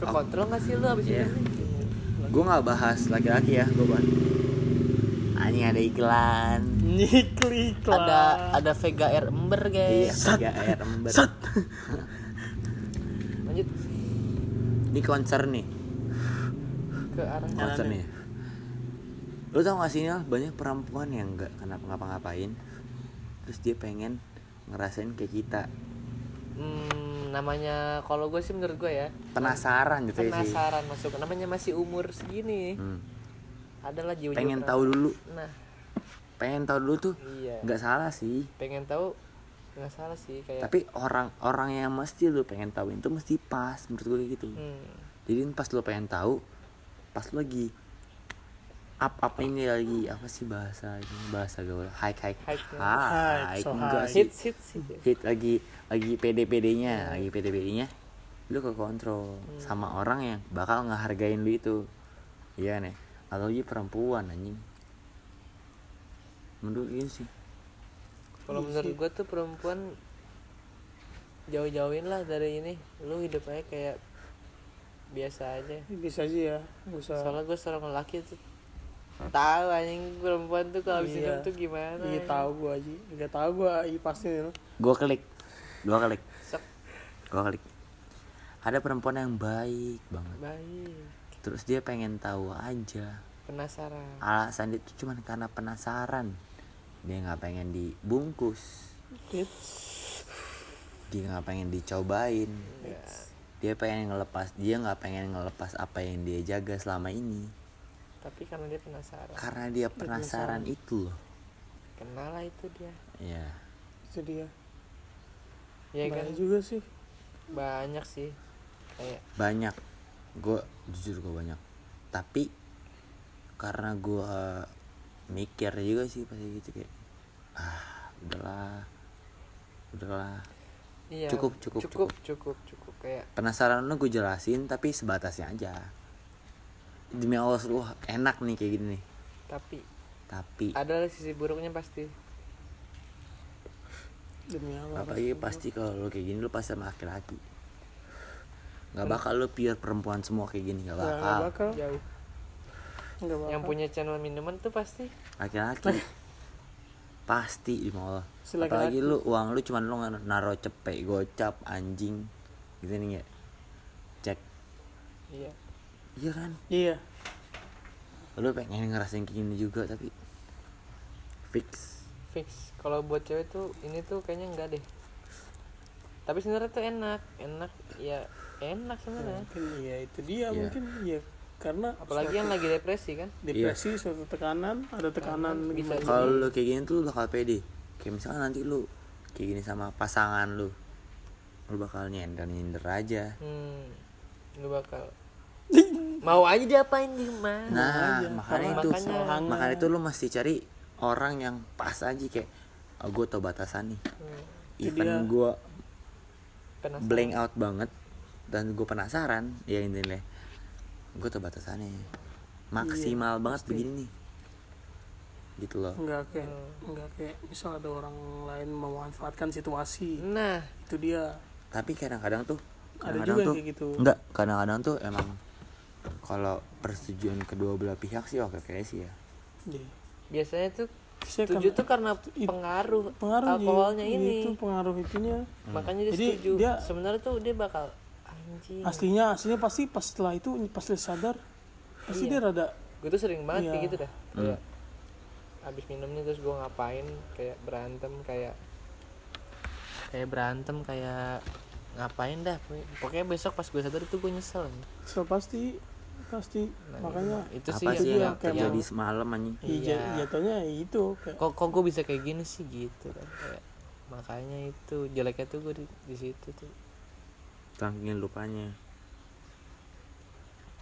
ke kontrol nggak sih lu abis Iya. ini gue nggak bahas laki-laki ya gue bahas. Anjing ada iklan. Nyikli iklan. ada ada Vega Air ember iya guys tiga air ember. Sat. lanjut. Ini konser nih. Ke arah konser nih. lu tau gak sih Nil, banyak perempuan yang nggak kenapa ngapa-ngapain terus dia pengen ngerasain kayak kita hmm, namanya kalau gue sih menurut gue ya. Penasaran gitu ya sih penasaran masuk. Namanya masih umur segini. Hmm. adalah jiwa pengen tahu dulu. Nah. Pengen tahu dulu tuh. Iya. Nggak salah sih. Pengen tahu? Nggak salah sih kayak tapi orang orang yang mesti lu pengen tahu itu mesti pas menurut gue kayak gitu. Hmm, jadi pas lu pengen tahu pas lu lagi up up ini lagi apa sih bahasa ini bahasa gaul? Hike hike. Hike, ya. hike Hike, so enggak hike. sih. Hits hits hit lagi lagi pd pd nya lagi pd pd nya lu ke kontrol. Sama orang yang bakal ngehargain lu itu. Iya nih atau lagi perempuan anjing. Menurut gue sih? Kalau menurut gue tuh perempuan jauh-jauhin lah dari ini. Lu hidup aja kayak biasa aja. Bisa aja ya. Nggak usah. Soalnya gue seorang laki tuh tahu anjing perempuan tuh kalau Iya. hidup tuh gimana iya tahu gua aja. Nggak tahu gua iya pasti nih gue klik klik Sok, gue klik ada perempuan yang baik banget. Baik. Terus dia pengen tahu aja. Penasaran. Alasan itu cuma karena penasaran. Dia nggak pengen dibungkus. Dia nggak pengen dicobain. Dia pengen ngelepas dia nggak pengen ngelepas apa yang dia jaga selama ini. Tapi karena dia penasaran. Karena dia penasaran itu loh. Kenal lah itu dia. Ya itu dia ya kan? Banyak juga sih. Banyak sih. Kayak banyak. Gue jujur gue banyak. Tapi karena gue mikir juga sih pasti gitu kayak ah udahlah. Udahlah. Iya. Cukup, cukup, cukup cukup. cukup kayak penasaran lu gue jelasin tapi sebatasnya aja. Demi Allah lu enak nih kayak gini nih. Tapi tapi ada sisi buruknya pasti demi Allah apalagi pasti kalau lu kayak gini lu pasti sama laki-laki. Nggak bakal lu pure perempuan semua kayak gini nggak nggak bakal. nggak bakal. Jauh. Nggak bakal. Yang punya channel minuman tuh pasti. Laki-laki. Pasti di Allah laki-laki. apalagi lu uang lu cuman lu ngar- naro cepet gocap anjing. Gitu nih ya. Cek. Iya. Iya kan? Iya. Lu pengen ngerasain kayak gini juga tapi fix fix. Kalau buat cewek tuh ini tuh kayaknya enggak deh. Tapi sebenarnya tuh enak. Enak ya enak sebenarnya. Mungkin iya itu dia Iya. mungkin iya. Karena apalagi yang lagi depresi kan? Depresi suatu tekanan ada tekanan Bisa gimana? Kalau lu kayak gini tuh lu bakal pede. Kayak misalnya nanti lu kayak gini sama pasangan lu lu bakal nyender nyender aja. Hmm lu bakal *laughs* mau aja diapain di mana nah makanya itu. Makanya- makanya itu lu mesti cari orang yang pas aja kayak oh, gue tau batasan nih. Hmm, even dia. gue penasaran. blank out banget dan gue penasaran ya intinya gue tau batasannya. Maksimal Iya, banget begini nih. Gitu loh. Enggak kayak enggak kayak misal ada orang lain memanfaatkan situasi nah. itu dia. Tapi kadang-kadang tuh Ada kadang-kadang juga tuh kayak gitu. enggak kadang-kadang tuh emang kalau persetujuan kedua belah pihak sih oke oke sih ya. Iya. Biasanya tuh Saya setuju kan- tuh karena it- pengaruh, pengaruh alkoholnya iya, ini. itu pengaruh itunya. Makanya dia Jadi setuju. dia- sebenarnya tuh dia bakal anjing. aslinya aslinya pasti pas setelah itu pas dia sadar pasti Iya. dia rada gue tuh sering banget Iya. kayak gitu dah. Kayak abis minum nih terus gue ngapain kayak berantem kayak kayak berantem kayak ngapain dah. Pokoknya besok pas gue sadar itu gue nyesel so pasti pasti Nah, makanya itu sih apa sih yang terjadi semalam anjing? Iya. Iya. jatuhnya itu kayak kok kok gue bisa kayak gini sih gitu kan? Kayak makanya itu jeleknya tuh gue di, di situ tuh. Saking lupanya.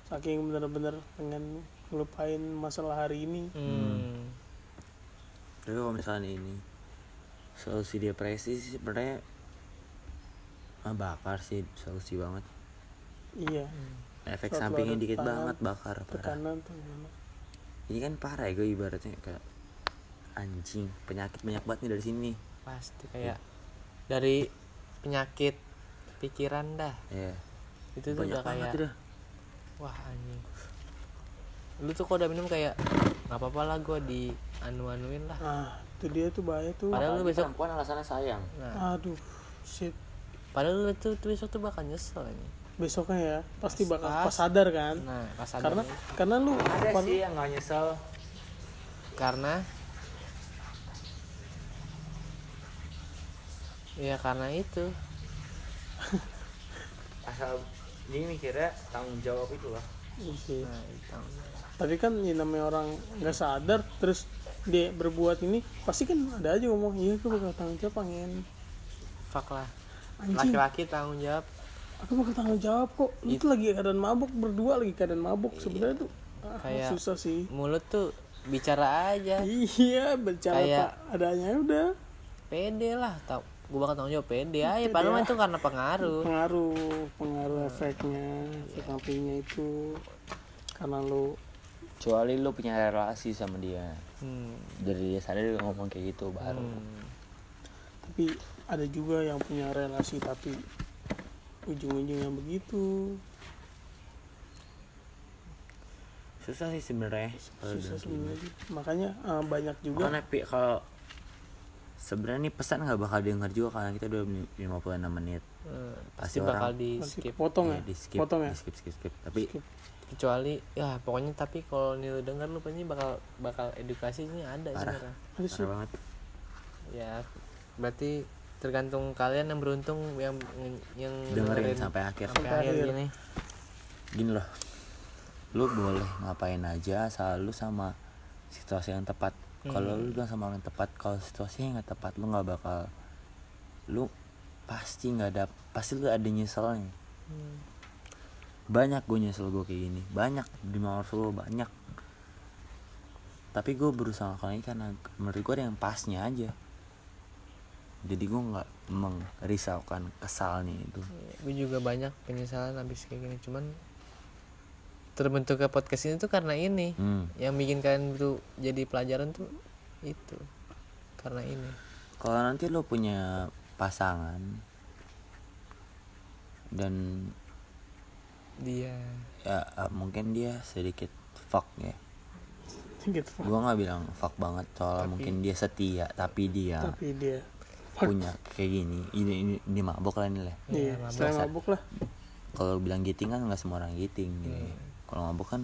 saking bener-bener pengen ngelupain masalah hari ini. Hmm. tapi kalau misalnya ini solusi depresi sih sebenarnya ah, bakar sih solusi banget. Iya efek Suatu sampingnya dikit tekanan- banget bakar parah. tuh gimana? ini kan parah ya gue ibaratnya kayak anjing penyakit banyak banget nih dari sini. Pasti kayak dari penyakit pikiran dah. Ya itu tuh banyak udah kayak dah. wah anjing. Lu tuh kalau udah minum kayak nggak apa-apa lah gue di anu-anuin lah. Ah itu dia tuh bahaya tuh. Padahal lu besok perempuan alasannya sayang. Nah. Aduh shit. Padahal lu tuh, tuh besok tuh bakal nyesel ini besoknya ya pasti bakal Pas- pas sadar kan? Nah pas karena adanya. karena lu ada pan- sih yang nggak nyesel. Karena ya karena itu. *laughs* Asal dia mikirnya tanggung jawab itu lah. Oke. nah itu tapi kan ya namanya orang nggak sadar terus dia berbuat ini pasti kan ada aja ngomong iya aku bakal tanggung jawab pengen fuck lah. Anjing. Laki-laki tanggung jawab aku bakal tanggung jawab kok. Lu tuh lagi keadaan mabuk berdua lagi keadaan mabuk sebenarnya tuh. Ah, Kayak- susah sih. mulut tuh bicara aja. Iya bercara Kayak- apa adanya udah. Pede lah tau. Gue bakal tanggung jawab pede aja. Padahal mah itu karena pengaruh. Pengaruh pengaruh efeknya efek sampingnya itu. Karena lu kecuali lu punya relasi sama dia. Hmm. dari dia sadar dia ngomong kayak gitu baru. Hmm. tapi ada juga yang punya relasi tapi ujung-ujungnya begitu. Susah sih sebenarnya susah sebenarnya makanya eh, banyak juga. Makanya Pi, kalau sebenarnya nih pesan nggak bakal denger juga karena kita udah 56 menit. Hmm. Pasti pasti bakal orang- di skip. potong Iya, ya di skip potong ya? di skip skip skip. Tapi Skip. kecuali ya pokoknya tapi kalau nih lu denger lu pasti bakal bakal edukasinya ada Parah. sebenarnya. Ada sih banget. Ya berarti tergantung kalian yang beruntung yang yang dengerin sampai akhir. sampai Sampai akhir gini. Gini loh lu boleh ngapain aja asal lu sama situasi yang tepat. Kalau lu bilang sama orang yang tepat kalau situasinya nggak tepat lu nggak bakal lu pasti nggak ada pasti lu ada nyeselnya. Hmm. banyak gue nyesel gue kayak gini banyak di mawar solo banyak. Tapi gue berusaha kali ini karena menurut gue ada yang pasnya aja jadi gue nggak merisaukan kesalnya itu. Gue juga banyak penyesalan habis kayak gini. Cuman terbentuknya podcast ini tuh karena ini. Hmm. yang bikin kalian tuh jadi pelajaran tuh itu. Karena ini. Kalau nanti lo punya pasangan dan dia. Ya eh, mungkin dia sedikit fuck ya. Gue nggak bilang fuck banget soalnya mungkin dia setia tapi dia tapi dia punya kayak gini. Ini ini, ini mabok lah ini lah. Iya mabuk. selain mabuk lah. Kalau bilang giting kan nggak semua orang giting gitu. kalau mabuk kan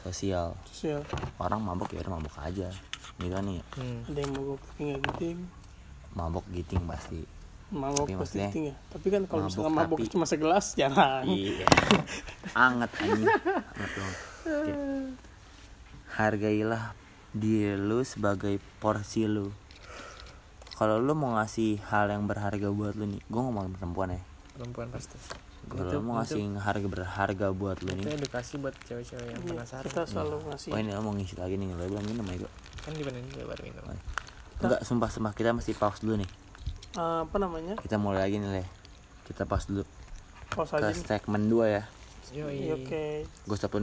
sosial. Sosial. Orang mabok ya udah mabok aja. Gitu kan nih hmm. ada yang mabuk tapi nggak giting. Mabok giting pasti. Mabuk Tapi pasti giting ya? Tapi kan kalau mabuk misalkan mabuk tapi- cuma segelas jangan iya. Anget anjing. Anget dong. Hargailah diri lu sebagai porsi lu kalau lu mau ngasih hal yang berharga buat lu nih gue ngomongin perempuan ya. Perempuan pasti. Kalau lu mau ngasih harga berharga buat lu itu nih. edukasi buat cewek-cewek yang Iya, penasaran. kita selalu ngasih. Oh ini lu mau ngisi lagi nih lu belum minum ya gue kan dibanding gue baru minum. Enggak sumpah sumpah kita mesti pause dulu nih. Eh, apa namanya? Kita mulai lagi nih le. Kita pause dulu. Pause ke aja nih. segmen 2 ya. Yoi. Iya, oke. Gue stop